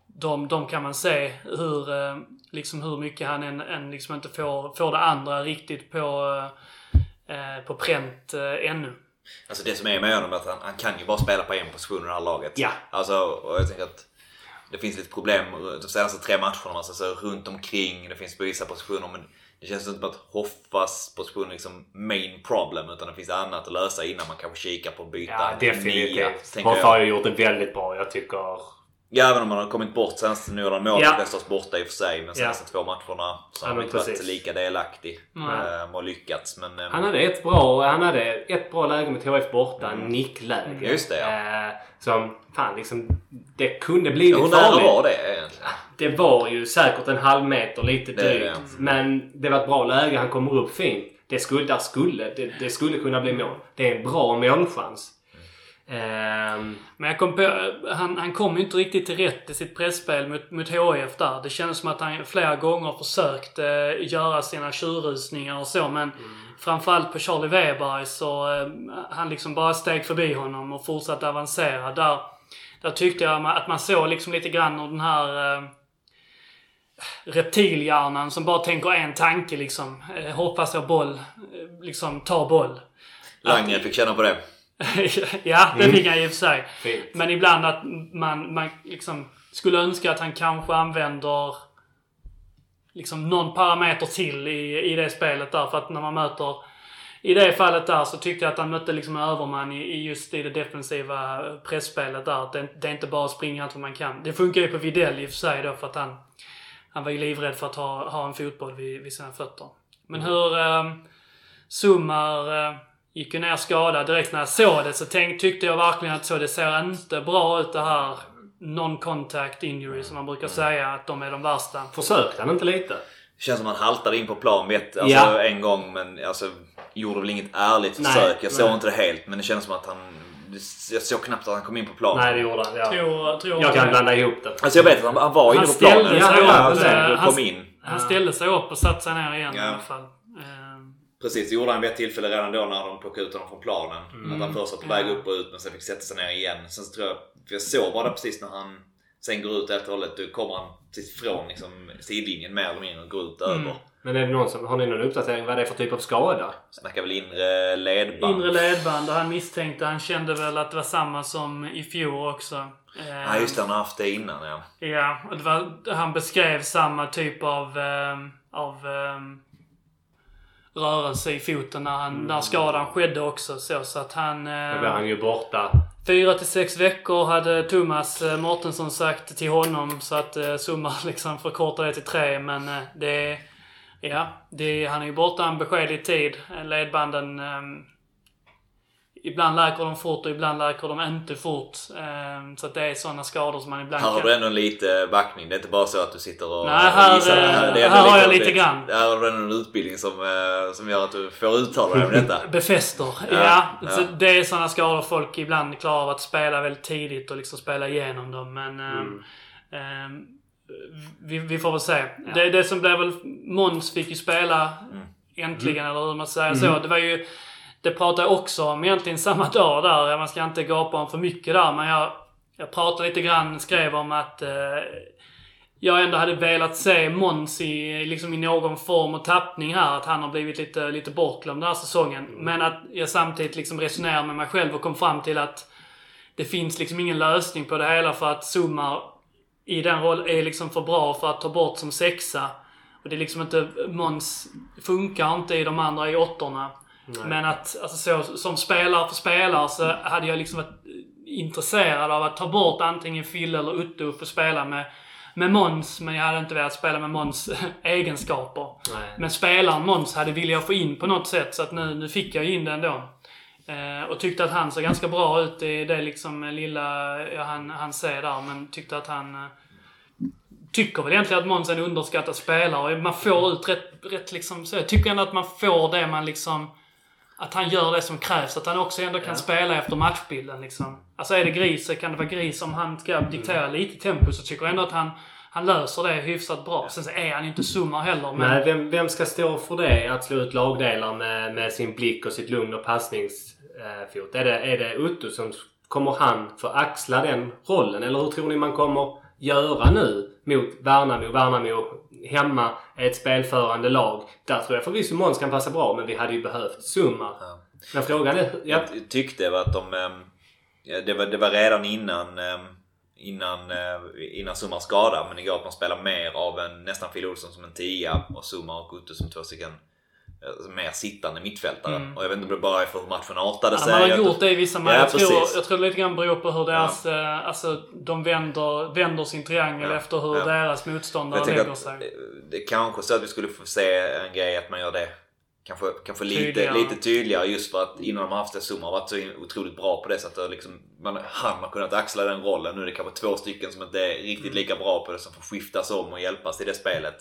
de, de kan man se hur, eh, liksom hur mycket han än, än liksom inte får, får det andra riktigt på, eh, på pränt eh, ännu. Alltså det som är med honom är att han, han kan ju bara spela på en position i det här laget. Ja. Alltså, och jag tänker att det finns lite problem de senaste tre matcherna. Alltså, så runt omkring, det finns på vissa positioner men det känns inte som att Hoffas position är liksom main problem utan det finns annat att lösa innan man kanske kikar på att byta Ja, nia, definitivt. Hoffa har ju gjort det väldigt bra. Jag tycker... Ja, även om man har kommit bort senaste nu har han mål Ja. ja. Västerås borta i och för sig. Men senaste två matcherna så Ja, har han inte varit lika delaktig. Ehm, och lyckats. Men, ehm, Han hade ett bra, han hade ett bra läge med HF borta. Nickläge. Just det, ja. Eh, som, fan liksom, det kunde blivit hur nära farligt. var det egentligen? Det var ju säkert en halv meter lite Det drygt. det. Men det var ett bra läge. Han kommer upp fint. Det skulle, där skulle, det, det skulle kunna bli mål. Det är en bra målchans. Ehm, Men jag kom på, han, han kom ju inte riktigt till rätt i sitt pressspel mot, mot HIF där. Det kändes som att han flera gånger försökte eh, göra sina tjurrusningar och så men framförallt på Charlie Weber så eh, han liksom bara steg förbi honom och fortsatte avancera. Där, där tyckte jag att man såg liksom lite grann av den här eh, reptilhjärnan som bara tänker en tanke liksom. Hoppas jag boll. Liksom ta boll. Langen fick känna på det. ja, det fick han i och för sig. Fint. Men ibland att man, man liksom skulle önska att han kanske använder liksom någon parameter till i, i det spelet där. För att när man möter... I det fallet där så tyckte jag att han mötte liksom överman i, i just i det defensiva pressspelet där. Att Det, det är inte bara att springa allt vad man kan. Det funkar ju på Videll i och för sig då för att han... Han var ju livrädd för att ha, ha en fotboll vid, vid sina fötter. Men hur... Eh, Sumar eh, gick ju ner skadad. Direkt när jag såg det så tänk, tyckte jag verkligen att så det ser inte bra ut det här non-contact injury som man brukar säga att de är de värsta. Försökte han inte lite? Det känns som han haltade in på plan vet, alltså, Ja. en gång men alltså, gjorde väl inget ärligt Nej, försök. Jag såg nej. inte det helt men det känns som att han... Jag såg knappt att han kom in på plan. Nej, det gjorde han. Ja. Tror, tror Jag kan blanda ihop det. Alltså jag vet att han, han var inne på planen. ställde sig ja, upp, och sen eh, kom han- in. Han ställde sig upp och satte sig ner igen i Ja. alla fall. Precis, det gjorde han vid ett tillfälle redan då när de plockade ut honom från planen. Mm. Att han först var på väg upp och ut men sen fick sätta sig ner igen. Sen så tror jag, för jag såg bara det precis när han sen går ut helt och hållet. Då kommer han precis från liksom, sidlinjen mer eller mindre och går ut Mm. över. Men är det någon som, har ni någon uppdatering vad det är för typ av skada? Snackar väl inre ledband. Inre ledband och han misstänkte, han kände väl att det var samma som i fjol också. Ja just det, han har haft det innan ja. Ja, och det var, han beskrev samma typ av, ehm, av ehm, rörelse i foten när, han, när skadan skedde också. Så, så att han... Då ehm, blir han ju borta. Fyra till sex veckor hade Thomas eh, Mårtensson sagt till honom så att eh, Summa liksom förkortade det till tre. Men eh, det... Ja, det, han är ju borta en beskedlig tid. Eh, Ledbanden... ehm, ibland läker de fort och ibland läker de inte fort. Ehm, så att det är sådana skador som man ibland Här har kan... du ändå lite backning. Det är inte bara så att du sitter och Nej, här, gissar. Det är ändå här har jag lite grann. Här har du ändå en utbildning som, eh, som gör att du får uttala dig om detta. Befäster. Ja. Ja, Så ja. det är sådana skador folk ibland klarar av att spela väldigt tidigt och liksom spela igenom dem. Men ehm, Mm. ehm, vi, vi får väl se. Det, det som blev väl... Måns fick ju spela Mm. äntligen, eller hur man säger så. Det var ju... Det pratade jag också om egentligen samma dag där. Man ska inte gapa om för mycket där, men jag, jag pratade lite grann, skrev om att eh, jag ändå hade velat se Måns i, liksom i någon form och tappning här. Att han har blivit lite, lite bortglömd den här säsongen. Men att jag samtidigt liksom resonerade med mig själv och kom fram till att det finns liksom ingen lösning på det hela för att Sumar i den rollen är liksom för bra för att ta bort som sexa. Och det är liksom inte... Måns funkar inte i de andra i åttorna. Men att, alltså så, som spelare för spelare så hade jag liksom varit intresserad av att ta bort antingen Fille eller Utto och få spela med, med Måns. Men jag hade inte velat spela med Måns egenskaper. Nej. Men spelaren Måns hade velat jag få in på något sätt så att nu, nu fick jag in den då. Eh, och tyckte att han såg ganska bra ut i det liksom lilla ja, han, han ser där. Men tyckte att han... Eh, tycker väl egentligen att Måns är en underskattad spelare. Man får ut rätt, rätt liksom så. Jag tycker ändå att man får det man liksom... Att han gör det som krävs. Att han också ändå kan spela efter matchbilden liksom. Alltså är det gris så kan det vara gris. Om han ska diktera lite tempo så tycker jag ändå att han, han löser det hyfsat bra. Sen så är han ju inte summar heller. Men Nej, vem, vem ska stå för det? Att slå ut lagdelar med, med sin blick och sitt lugn och passningsfot? Är det, är det Utto som kommer han få axla den rollen? Eller hur tror ni man kommer göra nu mot Värnamo? Värnamo hemma är ett spelförande lag. Där tror jag förvisso Måns kan passa bra, men vi hade ju behövt Summar. Ja. Men frågan är... Ja, Jag tyckte att de... ehm, Det var, det var redan innan, ehm, innan, eh, innan Summar skada men igår att man spelar mer av en nästan Phil Olsson som en tia och Summar och Utto som två stycken mer sittande mittfältare. Mm. Och jag vet inte om det bara är för hur matchen artade Ja, sig. man har gjort det i vissa matcher. Ja, jag, tror, jag tror det lite grann beror på hur deras... Eh, alltså, de vänder, vänder sin triangel Ja, efter hur ja. deras motståndare lägger att sig. eh, det kanske så att vi skulle få se en grej att man gör det kanske, kanske lite, Tydligare. lite tydligare just för att innan de har haft det Zuma har varit så otroligt bra på det så att liksom, man, han har kunnat axla den rollen. Nu är det kanske två stycken som inte är Mm. riktigt lika bra på det som får skiftas om och hjälpas i det spelet.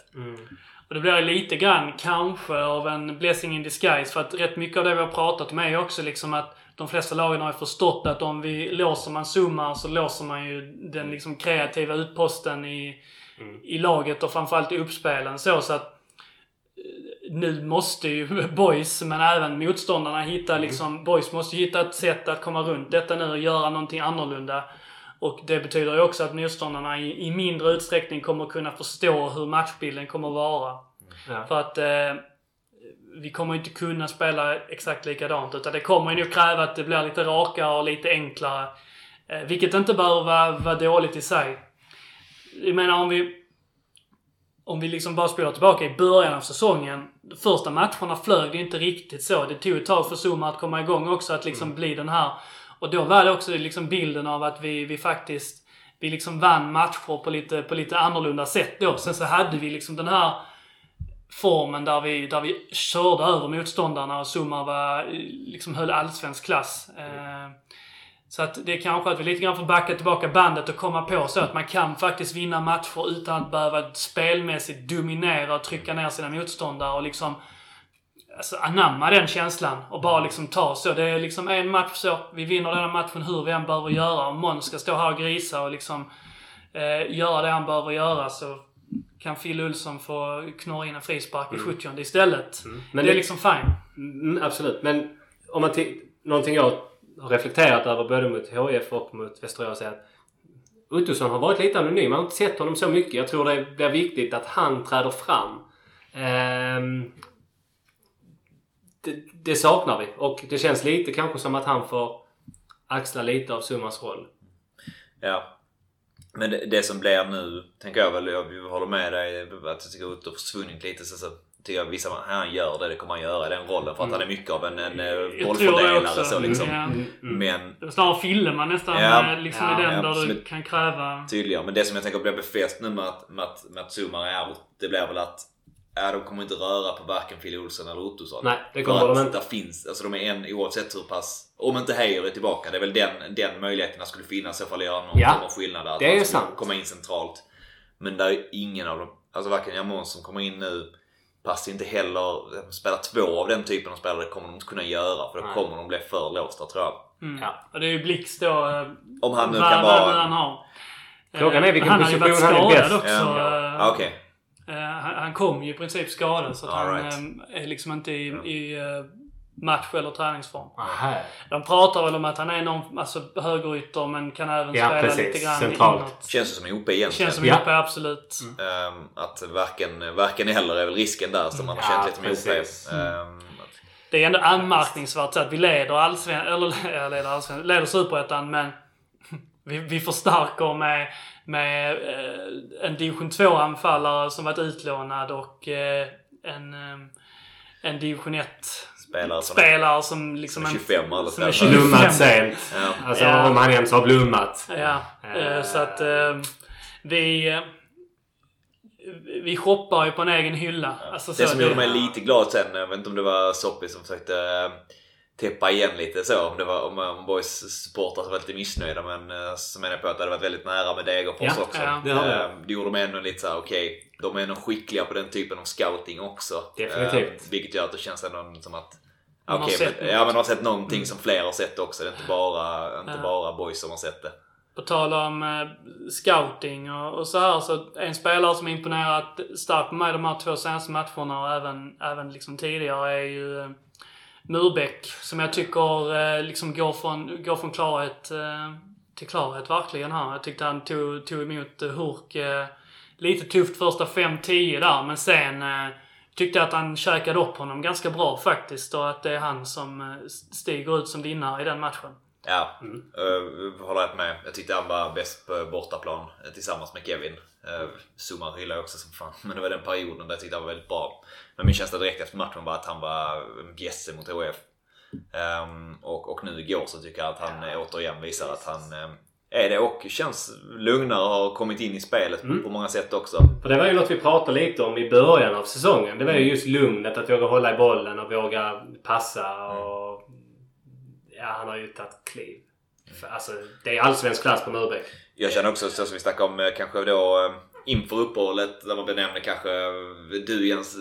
Och det blir lite grann kanske av en blessing in disguise. För att rätt mycket av det vi har pratat om är ju också liksom att de flesta lagen har ju förstått att om vi låser man Zuma så låser man ju den liksom kreativa utposten i, i laget och framförallt i uppspelen. Så, så att eh, nu måste ju boys, men även motståndarna hitta liksom, boys måste hitta ett sätt att komma runt detta nu och göra någonting annorlunda. Och det betyder ju också att motståndarna i, i mindre utsträckning kommer kunna förstå hur matchbilden kommer vara. Ja. För att eh, vi kommer inte kunna spela exakt likadant. Utan det kommer ju nog kräva att det blir lite rakare och lite enklare. Eh, vilket inte behöver vara, vara dåligt i sig. Jag menar om vi... Om vi liksom bara spelar tillbaka i början av säsongen. Första matcherna flög det inte riktigt så. Det tog ett tag för Zuma att komma igång också. Att liksom bli den här... Och då var det också liksom bilden av att vi, vi faktiskt... Vi liksom vann matcher på lite, på lite annorlunda sätt då. Sen så hade vi liksom den här formen där vi, där vi körde över motståndarna och Zuma var, liksom höll allsvensk klass. Mm. så att det är kanske att vi lite grann får backa tillbaka bandet och komma på så att man kan faktiskt vinna matcher utan att behöva spelmässigt dominera och trycka ner sina motståndare och liksom alltså, anamma den känslan och bara liksom ta så. Det är liksom en match så. Vi vinner den här matchen hur vi än behöver göra. Om Måns ska stå här och grisa och liksom eh, göra det han behöver göra så kan Phil Olsson få knorra in en frispark i 70 istället. Men det är liksom fine. Mm, absolut. Men om man ti- någonting jag har reflekterat över både mot HIF och mot Västerås är att Ottosson har varit lite anonym. Man har inte sett honom så mycket. Jag tror det blir viktigt att han träder fram. Ehm, det, det saknar vi. Och det känns lite kanske som att han får axla lite av Summas roll. Ja. Men det, det som blir nu, tänker jag väl, jag håller med dig att jag tycker Otto har försvunnit lite. Så, så tycker jag vissa han gör det, det kommer han göra i den rollen för att han är mycket av en, en eh, det bollfördelare. också. Så, liksom. Ja. Men Det är Snarare Fille man nästan Ja, eh, liksom ja, är den ja, där du kan kräva... tydligare. Men det som jag tänker blir befäst nu med att, med att, med att Zuma är out, det blir väl att Ja, de kommer inte röra på varken Fille Olsson eller Ottosson. Nej, det kommer att de inte. Där finns, alltså de är en oavsett hur pass... Om inte Heijer är tillbaka, det är väl den, den möjligheten skulle finnas i alla fall att göra någon Ja, form av skillnad. Att det är han skulle sant. komma in centralt. Men där är ingen av dem, alltså varken Jamons som kommer in nu passar inte heller, spela två av den typen av spelare kommer de inte kunna göra för då Nej. kommer de bli för låsta tror jag. Mm. Ja. Och det är ju Blix då. eh, Om han nu kan vara... han. Frågan är Eh, vilken han har ju varit position han är skadad bäst. också. Ja, eh, ja, okej. eh, han, han kom ju i princip skadad så att All han right. eh, är liksom inte i, i eh, match eller träningsform. Aha. De pratar väl om att han är någon alltså, högerytter men kan även Ja, spela precis. lite grann Centralt. inåt. Känns det som OP egentligen. Känns som Ja. ja. absolut. Ehm, att varken, varken eller är väl risken där som man har Ja, känt lite med OP. precis. Ehm, Det är ändå anmärkningsvärt så att vi leder allsven eller ja, leder allsven leder superettan men vi, vi förstärker med, med eh, en division 2-anfallare som varit utlånad och eh, en, eh, en division 1 spelare som spelare som liksom... Som är en- 25 eller som är så. 25. Blommat sent. Ja. Alltså Ja. om han ens har blommat. Ja, eh, så att eh, vi... Vi shoppar ju på en egen hylla. Alltså, Det som gjorde mig lite glad sen, jag vet inte om det var Soppi som försökte eh, täppa igen lite så. Om det var om, om Boys supportrar var lite missnöjda men eh, så menar jag på att det hade varit väldigt nära med Degerfors Ja, också. ja. Det har jag. Eh, det gjorde mig ändå lite såhär, okej, de är nog skickliga på den typen av scouting också. Definitivt. Eh, vilket gör att det känns ändå som att Okej, sett men, ja men de har sett någonting som fler har sett också. Det är inte bara, inte Ja. bara boys som har sett det. På tal om eh, scouting och, och så här så en spelare som imponerat starkt på mig de här två senaste matcherna och även, även liksom tidigare är ju Murbeck. Som jag tycker eh, liksom går från, går från klarhet eh, till klarhet verkligen här. Jag tyckte han tog, tog emot eh, Hurk lite tufft första 5-10 där men sen tyckte jag att han käkade upp honom ganska bra faktiskt och att det är han som stiger ut som vinnare i den matchen. Ja, mm. håller jag med. Jag tyckte han var bäst på bortaplan eh, tillsammans med Kevin. Uh, Zuma hyllar jag också som fan. Men det var den perioden där jag tyckte han var väldigt bra. Men min känsla direkt efter matchen var att han var en bjässe mot HF. Ehm, och, och nu igår så tycker jag att han eh, återigen visar att han eh, är det och känns lugnare och har kommit in i spelet på, på många sätt också. För det var ju något vi pratade lite om i början av säsongen. Det var ju just lugnet, att våga hålla i bollen och våga passa och... Ja, han har ju tagit kliv. För, Alltså, det är allsvensk klass på Murbeck. Jag känner också så som vi snackade om eh, kanske då eh, inför uppehållet där man benämnde kanske eh, du Jens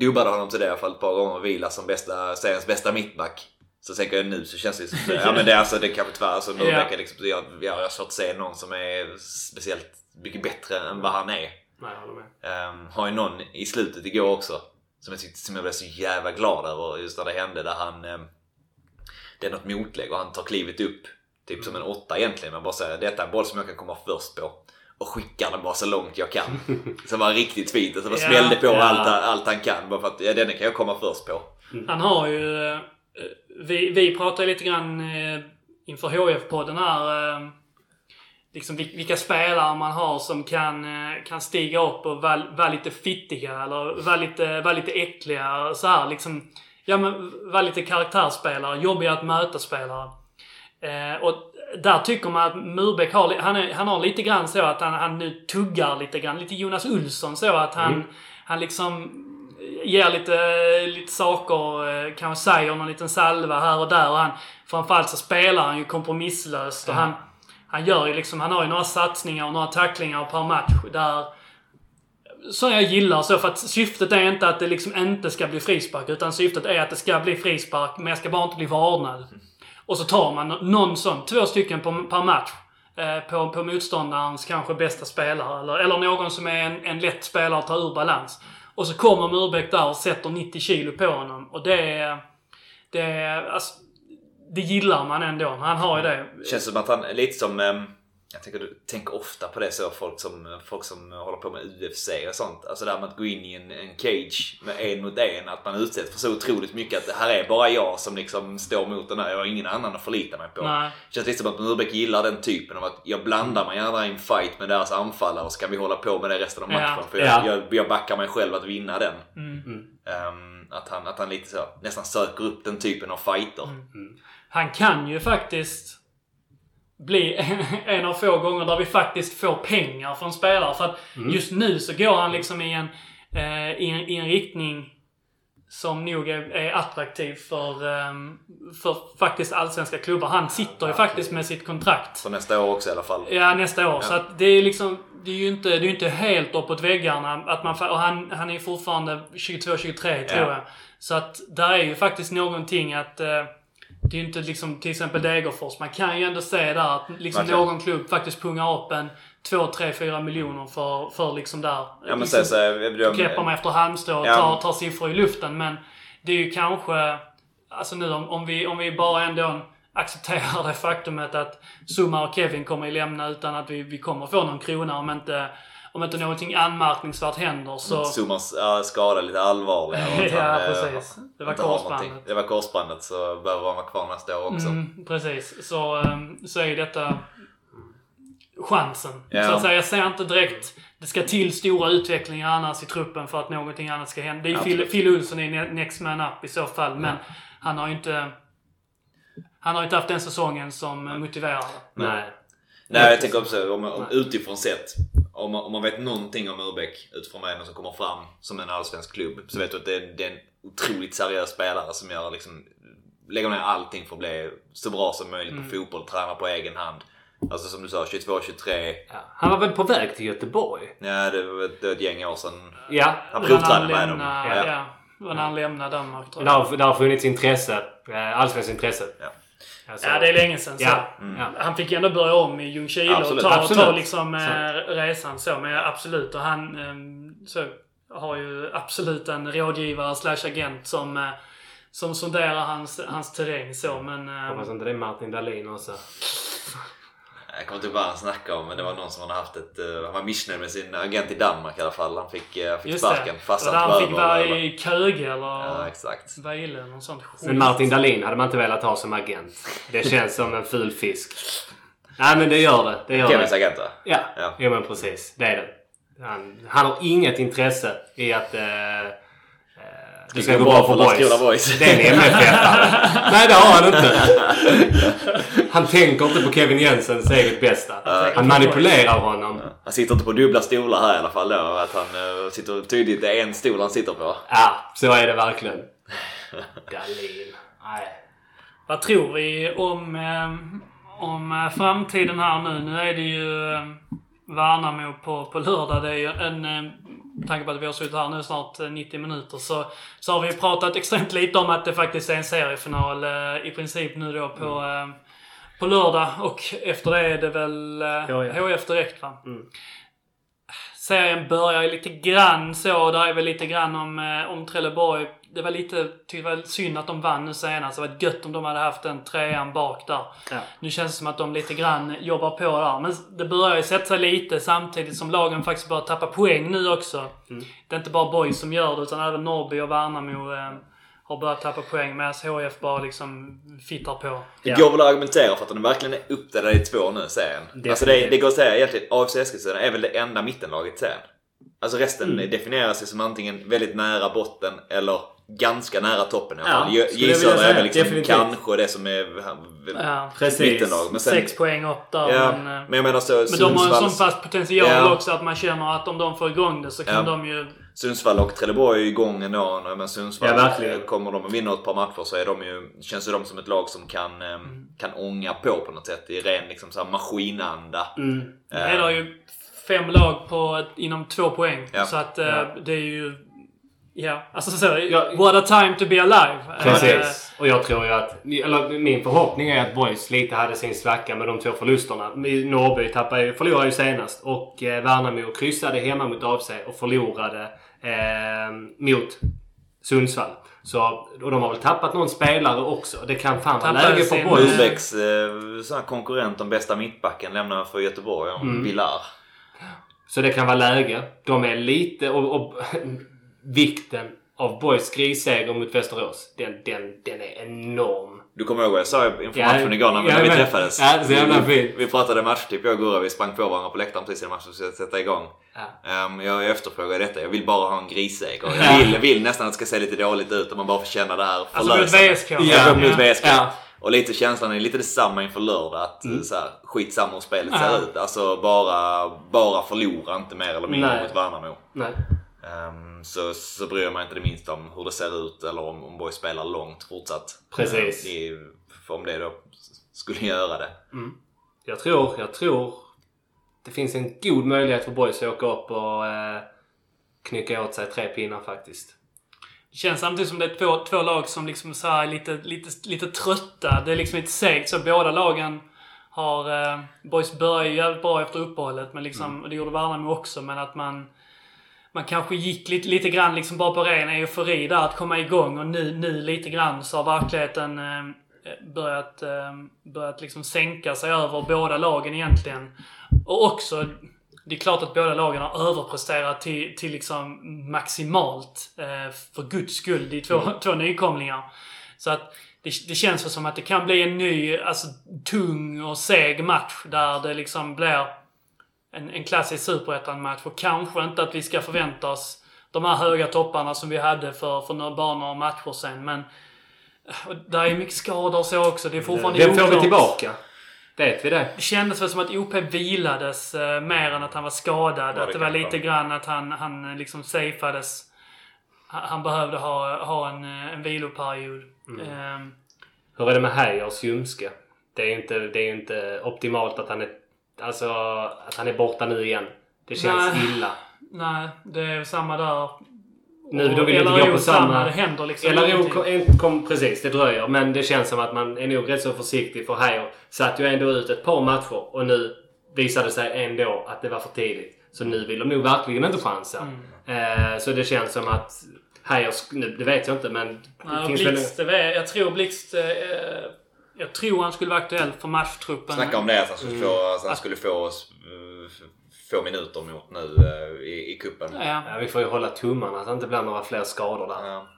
dubbade honom till det i alla fall ett par gånger Vila som bästa, seriens bästa mittback. Så tänker jag nu så känns det som ja men det är alltså det är kanske tyvärr alltså Murbeck är liksom jag, jag har svårt att se någon som är speciellt mycket bättre än vad han är. Nej, jag håller med. Um, har ju någon i slutet igår också som jag tyckte som jag blev så jävla glad över just när det hände där han ehm, det är något motlägg och han tar klivet upp Typ som en åtta egentligen. Men bara säga detta är en boll som jag kan komma först på. Och skickar den bara så långt jag kan. så var riktigt fint. Och så bara Ja. smällde på Ja. allt, allt han kan. Bara för att ja, denna kan jag komma först på. Han har ju... eh, Vi, vi pratade lite grann eh, inför HF-podden här. eh, Liksom vil- vilka spelare man har som kan, kan stiga upp och vara lite fittiga eller vara lite, vara lite äckliga. Så här, liksom, ja, men vara lite karaktärsspelare. Jobbiga att möta spelare. Eh, och där tycker man att Murbeck har, han, är, han har lite grann så att han, han nu tuggar lite grann. Lite Jonas Olsson så att han, han liksom ger lite, lite saker, eh, kanske säger någon liten salva här och där. Och han, framförallt så spelar han ju kompromisslöst. Och han, han gör ju liksom, han har ju några satsningar och några tacklingar per match där som jag gillar så för att syftet är inte att det liksom inte ska bli frispark utan syftet är att det ska bli frispark men jag ska bara inte bli varnad. Och så tar man någon sån, två stycken på, per match. Eh, på, på motståndarens kanske bästa spelare. Eller, eller någon som är en, en lätt spelare att ta ur balans. Och så kommer Murbeck där och sätter 90 kilo på honom. Och det är... Det. Alltså, det gillar man ändå. Han har ju det. Känns som att han är lite som... Eh jag tänker, du tänker ofta på det så, folk som, folk som håller på med UFC och sånt. Alltså det här med att gå in i en, en cage med en mot en. Att man utsätts för så otroligt mycket att det här är bara jag som liksom står mot den här. Jag har ingen annan att förlita mig på. Nej. Känns lite som att Murbeck gillar den typen av att jag blandar mig gärna i en fight med deras anfallare och så kan vi hålla på med det resten av Ja. matchen. För Ja. jag, jag, jag backar mig själv att vinna den. Mm. Ehm, att, han, att han lite så, nästan söker upp den typen av fighter. Han kan ju faktiskt bli en av få gånger där vi faktiskt får pengar från spelare. För att just nu så går han liksom i en, eh, i en, i en riktning som nog är, är attraktiv för, ehm, för faktiskt allsvenska klubbar. Han sitter ju faktiskt med sitt kontrakt. För nästa år också i alla fall. Ja, nästa år. Så att det är liksom... Det är ju inte, det är inte helt uppåt väggarna. Att man, och han, han är ju fortfarande 22-23 tror Ja. jag. Så att där är ju faktiskt någonting att... Det är ju inte liksom till exempel Degerfors. Man kan ju ändå se där att liksom någon klubb faktiskt pungar upp en 2, 3, 4 miljoner för, för liksom där. Ja liksom, så, så, jag, greppar man efter halmstrå och Ja. tar, tar siffror i luften. Men det är ju kanske... Alltså nu om, om, vi, om vi bara ändå accepterar det faktumet att Zuma och Kevin kommer att lämna utan att vi, vi kommer få någon krona om inte, om inte någonting anmärkningsvärt händer så... Zumans ja, skada är lite allvarligare. Ja, eh, precis. Det var korsbandet. Det var korsbandet så behöver han vara kvar nästa år också. Mm, precis. Så, ehm, så är detta chansen. Ja. Så att säga, jag ser inte direkt det ska till stora utvecklingar annars i truppen för att någonting annat ska hända. Det är ju Phil. Phil Olsson i ne- next man up i så fall, men han har ju inte... Han har ju inte haft den säsongen som motiverar. Nej. Nej, jag tänker också om, om, utifrån sett. Om man, om man vet någonting om Urbeck utifrån vad är som kommer fram som en allsvensk klubb så vet du att det är, det är en otroligt seriös spelare som gör liksom lägger ner allting för att bli så bra som möjligt Mm. på fotboll, tränar på egen hand. Alltså som du sa, 22, 23. Ja. Han var väl på väg till Göteborg? Ja, det var ett, det var ett gäng år sedan. Ja. Han Det provtränade med dem. Ja. Ja, det var när han lämnade Danmark tror Det jag. har, det har funnits intresse. eh, Allsvenskt intresse. Ja. Alltså, Ja, det är länge sedan. Så. Ja. Ja. Han fick ju ändå börja om i Ljungskile och Absolut, ta, ta absolut. liksom eh, resan så. Men absolut. Och han eh, så, har ju absolut en rådgivare slash agent som, eh, som sonderar hans, hans terräng så. Men... eh, Hoppas inte det är Martin Dahlin också. Jag kommer inte ihåg vad han snackade om men det var någon som hade haft ett... eh, han var missnöjd med sin agent i Danmark i alla fall. Han fick, uh, fick Just sparken fast Och han han fick vara eller- i Köge eller Ja, exakt. Vejle eller något sånt skit. Men Martin Dahlin hade man inte velat ha som agent. Det känns som en ful fisk. Nej men det gör det. Det gör Kevins det. agent va? Ja, Ja. Jo, men precis. Det är det. Han, han har inget intresse i att eh, eh, det ska gå bra för Landskrona boys. Det är en MFF. Nej det har han inte. Han tänker inte på Kevin Jensens eget bästa. Han manipulerar honom. Han sitter inte på dubbla stolar här i alla fall då. Att han uh, sitter tydligt, det är en stol han sitter på. Ja, så är det verkligen. Dahlin. Nej. Vad tror vi om, eh, om eh, framtiden här nu? Nu är det ju eh, Värnamo på, på lördag. Det är ju en... Eh, med tanke på att vi har suttit här nu snart eh, 90 minuter så, så har vi pratat extremt lite om att det faktiskt är en seriefinal eh, i princip nu då på, eh, på lördag. Och efter det är det väl eh, HIF. HF direkt va? Mm. Serien börjar ju lite grann så. Där är väl lite grann om, eh, om Trelleborg det var lite, tyckte det var synd att de vann nu senast. Det var gött om de hade haft en trean bak där. Ja. Nu känns det som att de lite grann jobbar på där. Men det börjar ju sätta sig lite samtidigt som lagen faktiskt börjar tappa poäng nu också. Det är inte bara Boys som gör det utan även Norrby och Värnamo eh, har börjat tappa poäng medan HF bara liksom fittar på. Det Ja. går väl att argumentera för att de verkligen är uppdelade i två nu, serien. Alltså det, det går att säga egentligen, AFC Eskilstuna är väl det enda mittenlaget serien. Alltså resten Mm. definierar sig som antingen väldigt nära botten eller ganska nära toppen i alla Ja, fall. J- skulle jag J vilja Södra är liksom Definitivt. kanske det som är Ja. Precis. mittenlag. Men sen, Sex poäng där. ja, men, eh, men jag menar så men de har en sån Sundsvalls, fast potential Ja. också att man känner att om de får igång det så kan Ja. de ju... Sundsvall och Trelleborg är ju igång ändå. Men Sundsvall, Ja, kommer de att vinna ett par matcher så är de ju, känns ju de som ett lag som kan, eh, kan ånga på på något sätt. I ren liksom, så här maskinanda. Mm. Det är ju fem lag på, inom två poäng. Ja. Så att eh, Ja. det är ju... Ja, alltså så, Ja. what a time to be alive. Eh, Precis. Och jag tror ju att... Eller min förhoppning är att Boys lite hade sin svacka med de två förlusterna. Norrby tappade, ju- förlorade ju senast. Och eh, Värnamo kryssade hemma mot AFC och förlorade eh, mot Sundsvall. Så, och de har väl tappat någon spelare också. Det kan fan vara läge för Boys. Rudbecks eh, sån här konkurrent om bästa mittbacken lämnar för Göteborg. Om Mm. Villar. Så det kan vara läge. De är lite... Och, och vikten av Boys grisseger mot Västerås. Den, den, den är enorm. Du kommer ihåg vad jag sa inför Ja, matchen igår när, ja, när vi men- träffades? ja, så jävla vi, fint. vi pratade matchtipp jag och Gurra. Vi sprang på varandra på läktaren precis innan matchen skulle sätta igång. Ja. Um, jag efterfrågar detta. Jag vill bara ha en grisseger. Jag vill, vill nästan att det ska se lite dåligt ut om man bara får känna det här Alltså mot förlösande. VSK. Ja, mot VSK. Och lite känslan är lite detsamma inför lördag. Att Mm. så här, skitsamma hur spelet ser ut. Alltså bara, bara förlora inte mer eller mindre Nej. mot Värnamo. Nej. Um, så, så bryr jag mig inte det minsta om hur det ser ut eller om, om Boys spelar långt fortsatt. Precis. Um, i, om det då skulle göra det. Jag tror, jag tror det finns en god möjlighet för Boys att åka upp och eh, knycka åt sig tre pinnar faktiskt. Det känns samtidigt som det är två, två lag som liksom så här är lite, lite, lite trötta. Det är liksom lite segt. Så båda lagen har... Eh, Boys började ju jävligt bra efter uppehållet. Men liksom, och det gjorde Värnamo också. Men att man... Man kanske gick lite, lite grann liksom bara på ren eufori där att komma igång. Och nu, nu lite grann så har verkligheten eh, börjat, eh, börjat liksom sänka sig över båda lagen egentligen. Och också, det är klart att båda lagen har överpresterat till, till liksom maximalt. Eh, för guds skull. Det är två, två nykomlingar. Så att det, det känns som att det kan bli en ny, alltså tung och seg match där det liksom blir en, en klassisk superettan-match. Och kanske inte att vi ska förvänta oss de här höga topparna som vi hade för, för några, bara några matcher sen. Men eh, där är mycket skador och så också. Det är fortfarande Vem får vi tillbaka? Vet vi det? Det kändes väl som att OP vilades eh, mer än att han var skadad. Ja, att det det var lite vara. grann att han, han eh, liksom safeades. Han, han behövde ha, ha en, eh, en viloperiod. Mm. Ehm, Hur är det med Heiers ljumske? Det är ju inte, det är inte optimalt att han är, alltså, att han är borta nu igen. Det känns Nej. illa. nej, det är samma där. Nu, då vill jag inte gå på samma... Det händer liksom LRO kom, kom, precis, det dröjer. Men det känns som att man är nog rätt så försiktig för Heier satt ju ändå ut ett par matcher och nu visade det sig ändå att det var för tidigt. Så nu vill de nog verkligen inte chansa. Mm. Eh, så det känns som att nu, det vet jag inte men... Nej, finns Blixt, det jag tror Blixt... Eh, jag tror han skulle vara aktuell för matchtruppen. Snacka om det att han skulle Mm. få, att han skulle få, eh, få minuter mot nu eh, i, i kuppen. Ja. Ja, vi får ju hålla tummarna att det inte blir några fler skador där. Ja.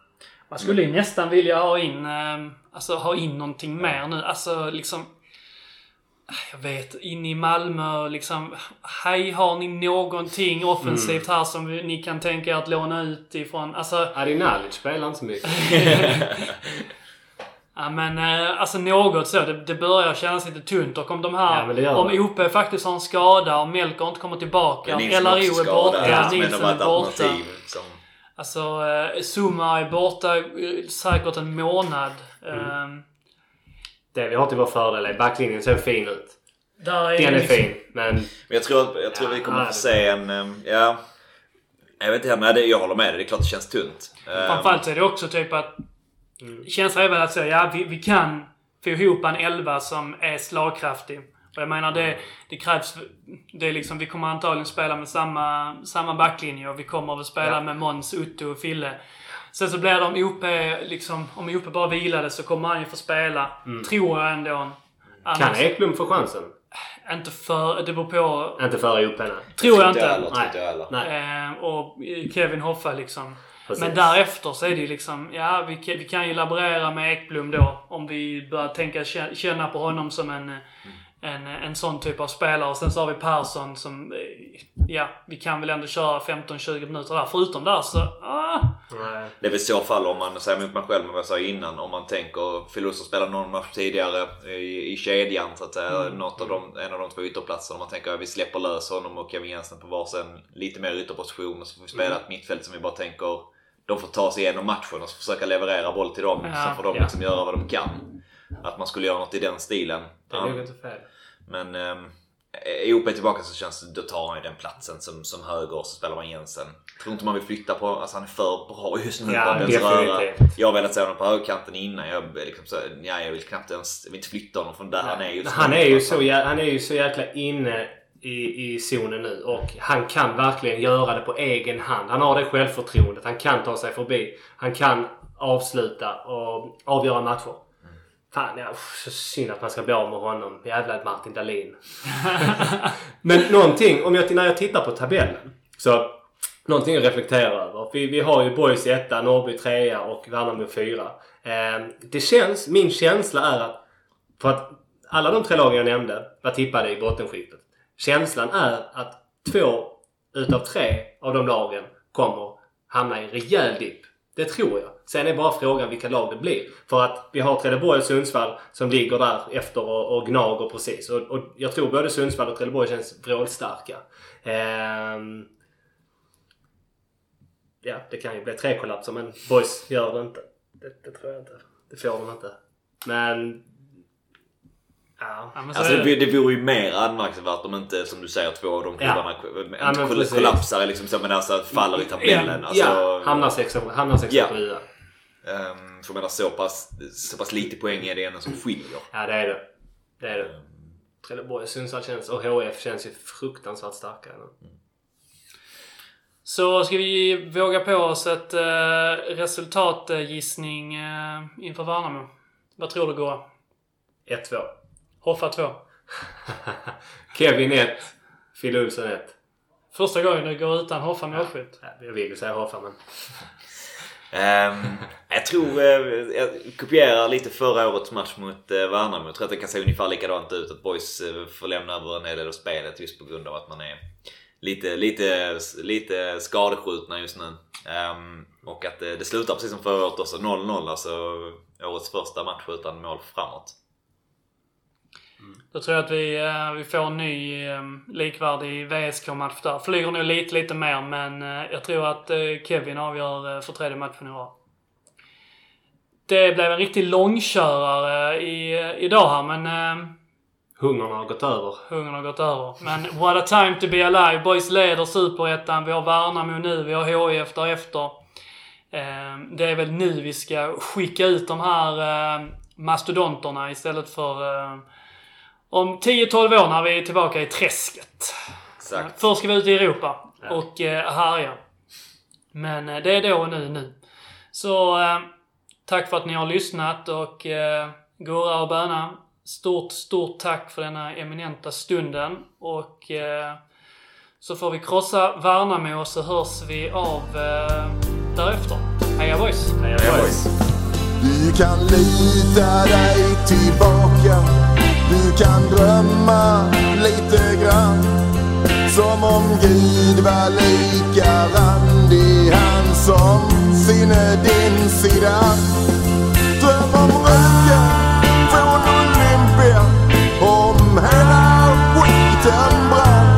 Man skulle ju nästan vilja ha in, eh, alltså ha in någonting mer nu. Alltså liksom... Jag vet, in i Malmö liksom. Hej, har ni någonting offensivt här som ni kan tänka er att låna ut ifrån? Alltså, Adi Nalic spelar inte så mycket. ja men eh, alltså något så. Det, det börjar kännas lite tunt. Och om de här, Ja, men om. OP faktiskt har en skada och Melker inte kommer tillbaka. Ja, Om LRO är borta, som ändå Nilsson är borta. Som, Alltså, eh, Zuma är borta eh, säkert en månad. Eh, Det vi har till vår fördel är backlinjen ser fin ut. där är Den är liksom- fin, men... men jag tror, jag tror Ja, vi kommer ja, få se en... eh, Ja, jag vet inte, det, jag håller med dig. Det är klart det känns tunt. Framförallt så är det också typ att... Känslan är väl att säga, ja vi, vi kan få ihop en elva som är slagkraftig. Och jag menar det, det krävs... Det är liksom, vi kommer antagligen spela med samma, samma backlinje och vi kommer väl spela Ja. med Måns, Otto och Fille. Sen så blir det om OP, liksom, om OP bara vilade så kommer han ju få spela. Tror jag ändå. Kan Annars, Eklund få chansen? inte för... Det beror på... Inte före OP nej. Tror jag Inte inte jag heller. Nej. Eh, och Kevin Hoffa liksom. Precis. Men därefter så är det ju liksom, ja vi kan, vi kan ju laborera med Ekblom då. Om vi börjar tänka, kä- känna på honom som en, en, en sån typ av spelare. Och sen så har vi Persson som, eh, ja vi kan väl ändå köra 15-20 minuter där. Förutom där så, ah, Nej. Det är väl i så fall om man, säger emot mig själv med vad jag sa innan, om man tänker Filoso spelar någon match tidigare i, i kedjan så att säga. Något av de, en av de två ytterplatserna. Om man tänker att vi släpper lös honom och Kevin Jensen på varsin lite mer ytterposition och så får vi spela ett mittfält som vi bara tänker de får ta sig igenom matchen och försöka leverera boll till dem. Ja, så får de ja. liksom göra vad de kan. Att man skulle göra något i den stilen. Det är nog inte fel. Men um, är OP tillbaka så känns det, då tar han ju den platsen som, som höger och så spelar man Jensen. Tror inte man vill flytta på, alltså han är för bra just nu Ja, definitivt. Jag har velat se honom på högerkanten innan. Jag, liksom så, ja, jag vill knappt ens, jag vill inte flytta honom från där han är just Han nu. är ju så, jä- han är ju så jäkla inne i, i zonen nu och han kan verkligen göra det på egen hand. Han har det självförtroendet. Han kan ta sig förbi. Han kan avsluta och avgöra matcher. Fan, ja, så synd att man ska bli av med honom. Jävla Martin Dahlin. Men någonting, om jag, när jag tittar på tabellen. Så någonting att reflektera över. Vi, vi har ju Boys etta, Norrby trea och Värnamo fyra. Eh, det känns, min känsla är att för att alla de tre lagen jag nämnde var tippade i bottenskiktet. Känslan är att två utav tre av de lagen kommer hamna i en rejäl dipp. Det tror jag. Sen är bara frågan vilka lag det blir. För att vi har Trelleborg och Sundsvall som ligger där efter och, och gnager precis. Och, och jag tror både Sundsvall och Trelleborg känns vrålstarka. Ehm, ja, det kan ju bli tre kollapser men Boys gör det inte. Det, det tror jag inte. Det får de inte. Men... Ja. ja, Alltså det, det. vore ju mer anmärkningsvärt om inte, som du säger, två av de Ja. klubbarna Ja, precis. kollapsar liksom så, men alltså faller i tabellen. Alltså, ja, hamnar sexa, hamnar sexa Ja. sjua. Um, för jag menar så pass, så pass lite poäng är det ändå som skiljer. Ja, det är det. Det är det. Trelleborg och Sundsvall känns, och HF känns ju fruktansvärt starka nu. Så ska vi våga på oss ett eh, resultatgissning eh, inför Värnamo? Vad tror du går? 1-2. Hoffa 2. Kevin 1. Phil Olsson 1. Första gången du går utan Hoffa målskytt. Ja, jag vill ju säga Hoffa men... Ehm, jag tror, eh, jag kopierar lite förra årets match mot uh, Värnamo. Jag tror att det kan se ungefär likadant ut. Att Boys uh, får lämna över en hel del av spelet just på grund av att man är lite, lite, lite skadeskjutna just nu. Ehm, och att det, det slutar precis som förra året också. 0-0 alltså årets första match utan mål framåt. Då tror jag att vi, eh, vi får en ny eh, likvärdig VSK-match där. Flyger nog lite, lite mer men eh, jag tror att Kevin avgör för tredje matchen i rad. Det blev en riktig långkörare i, idag här men Hungern har gått över. hungern har gått över. Men what a time to be alive. Boys leder superettan. Vi har Värnamo nu. Vi har HIF därefter. Det är väl nu vi ska skicka ut de här mastodonterna istället för om 10-12 år när vi är tillbaka i träsket. Exakt. Först ska vi ut i Europa och eh, härja. Men eh, det är då och nu nu. Så eh, tack för att ni har lyssnat och eh, Gurra och Böna. Stort, stort tack för denna eminenta stunden och eh, så får vi krossa Värnamo och så hörs vi av därefter. Heja boys! Heja Ja, boys. Du kan lita dig tillbaka du kan drömma lite grann Som om Gud var lika randig Han som sinne din sida. Dröm om röken från Olympia Om hela skiten brann.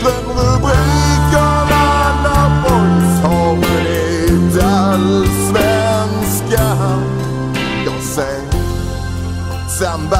Glöm rubrikerna när boys har vunnit allsvenskan Jag säger. sambalek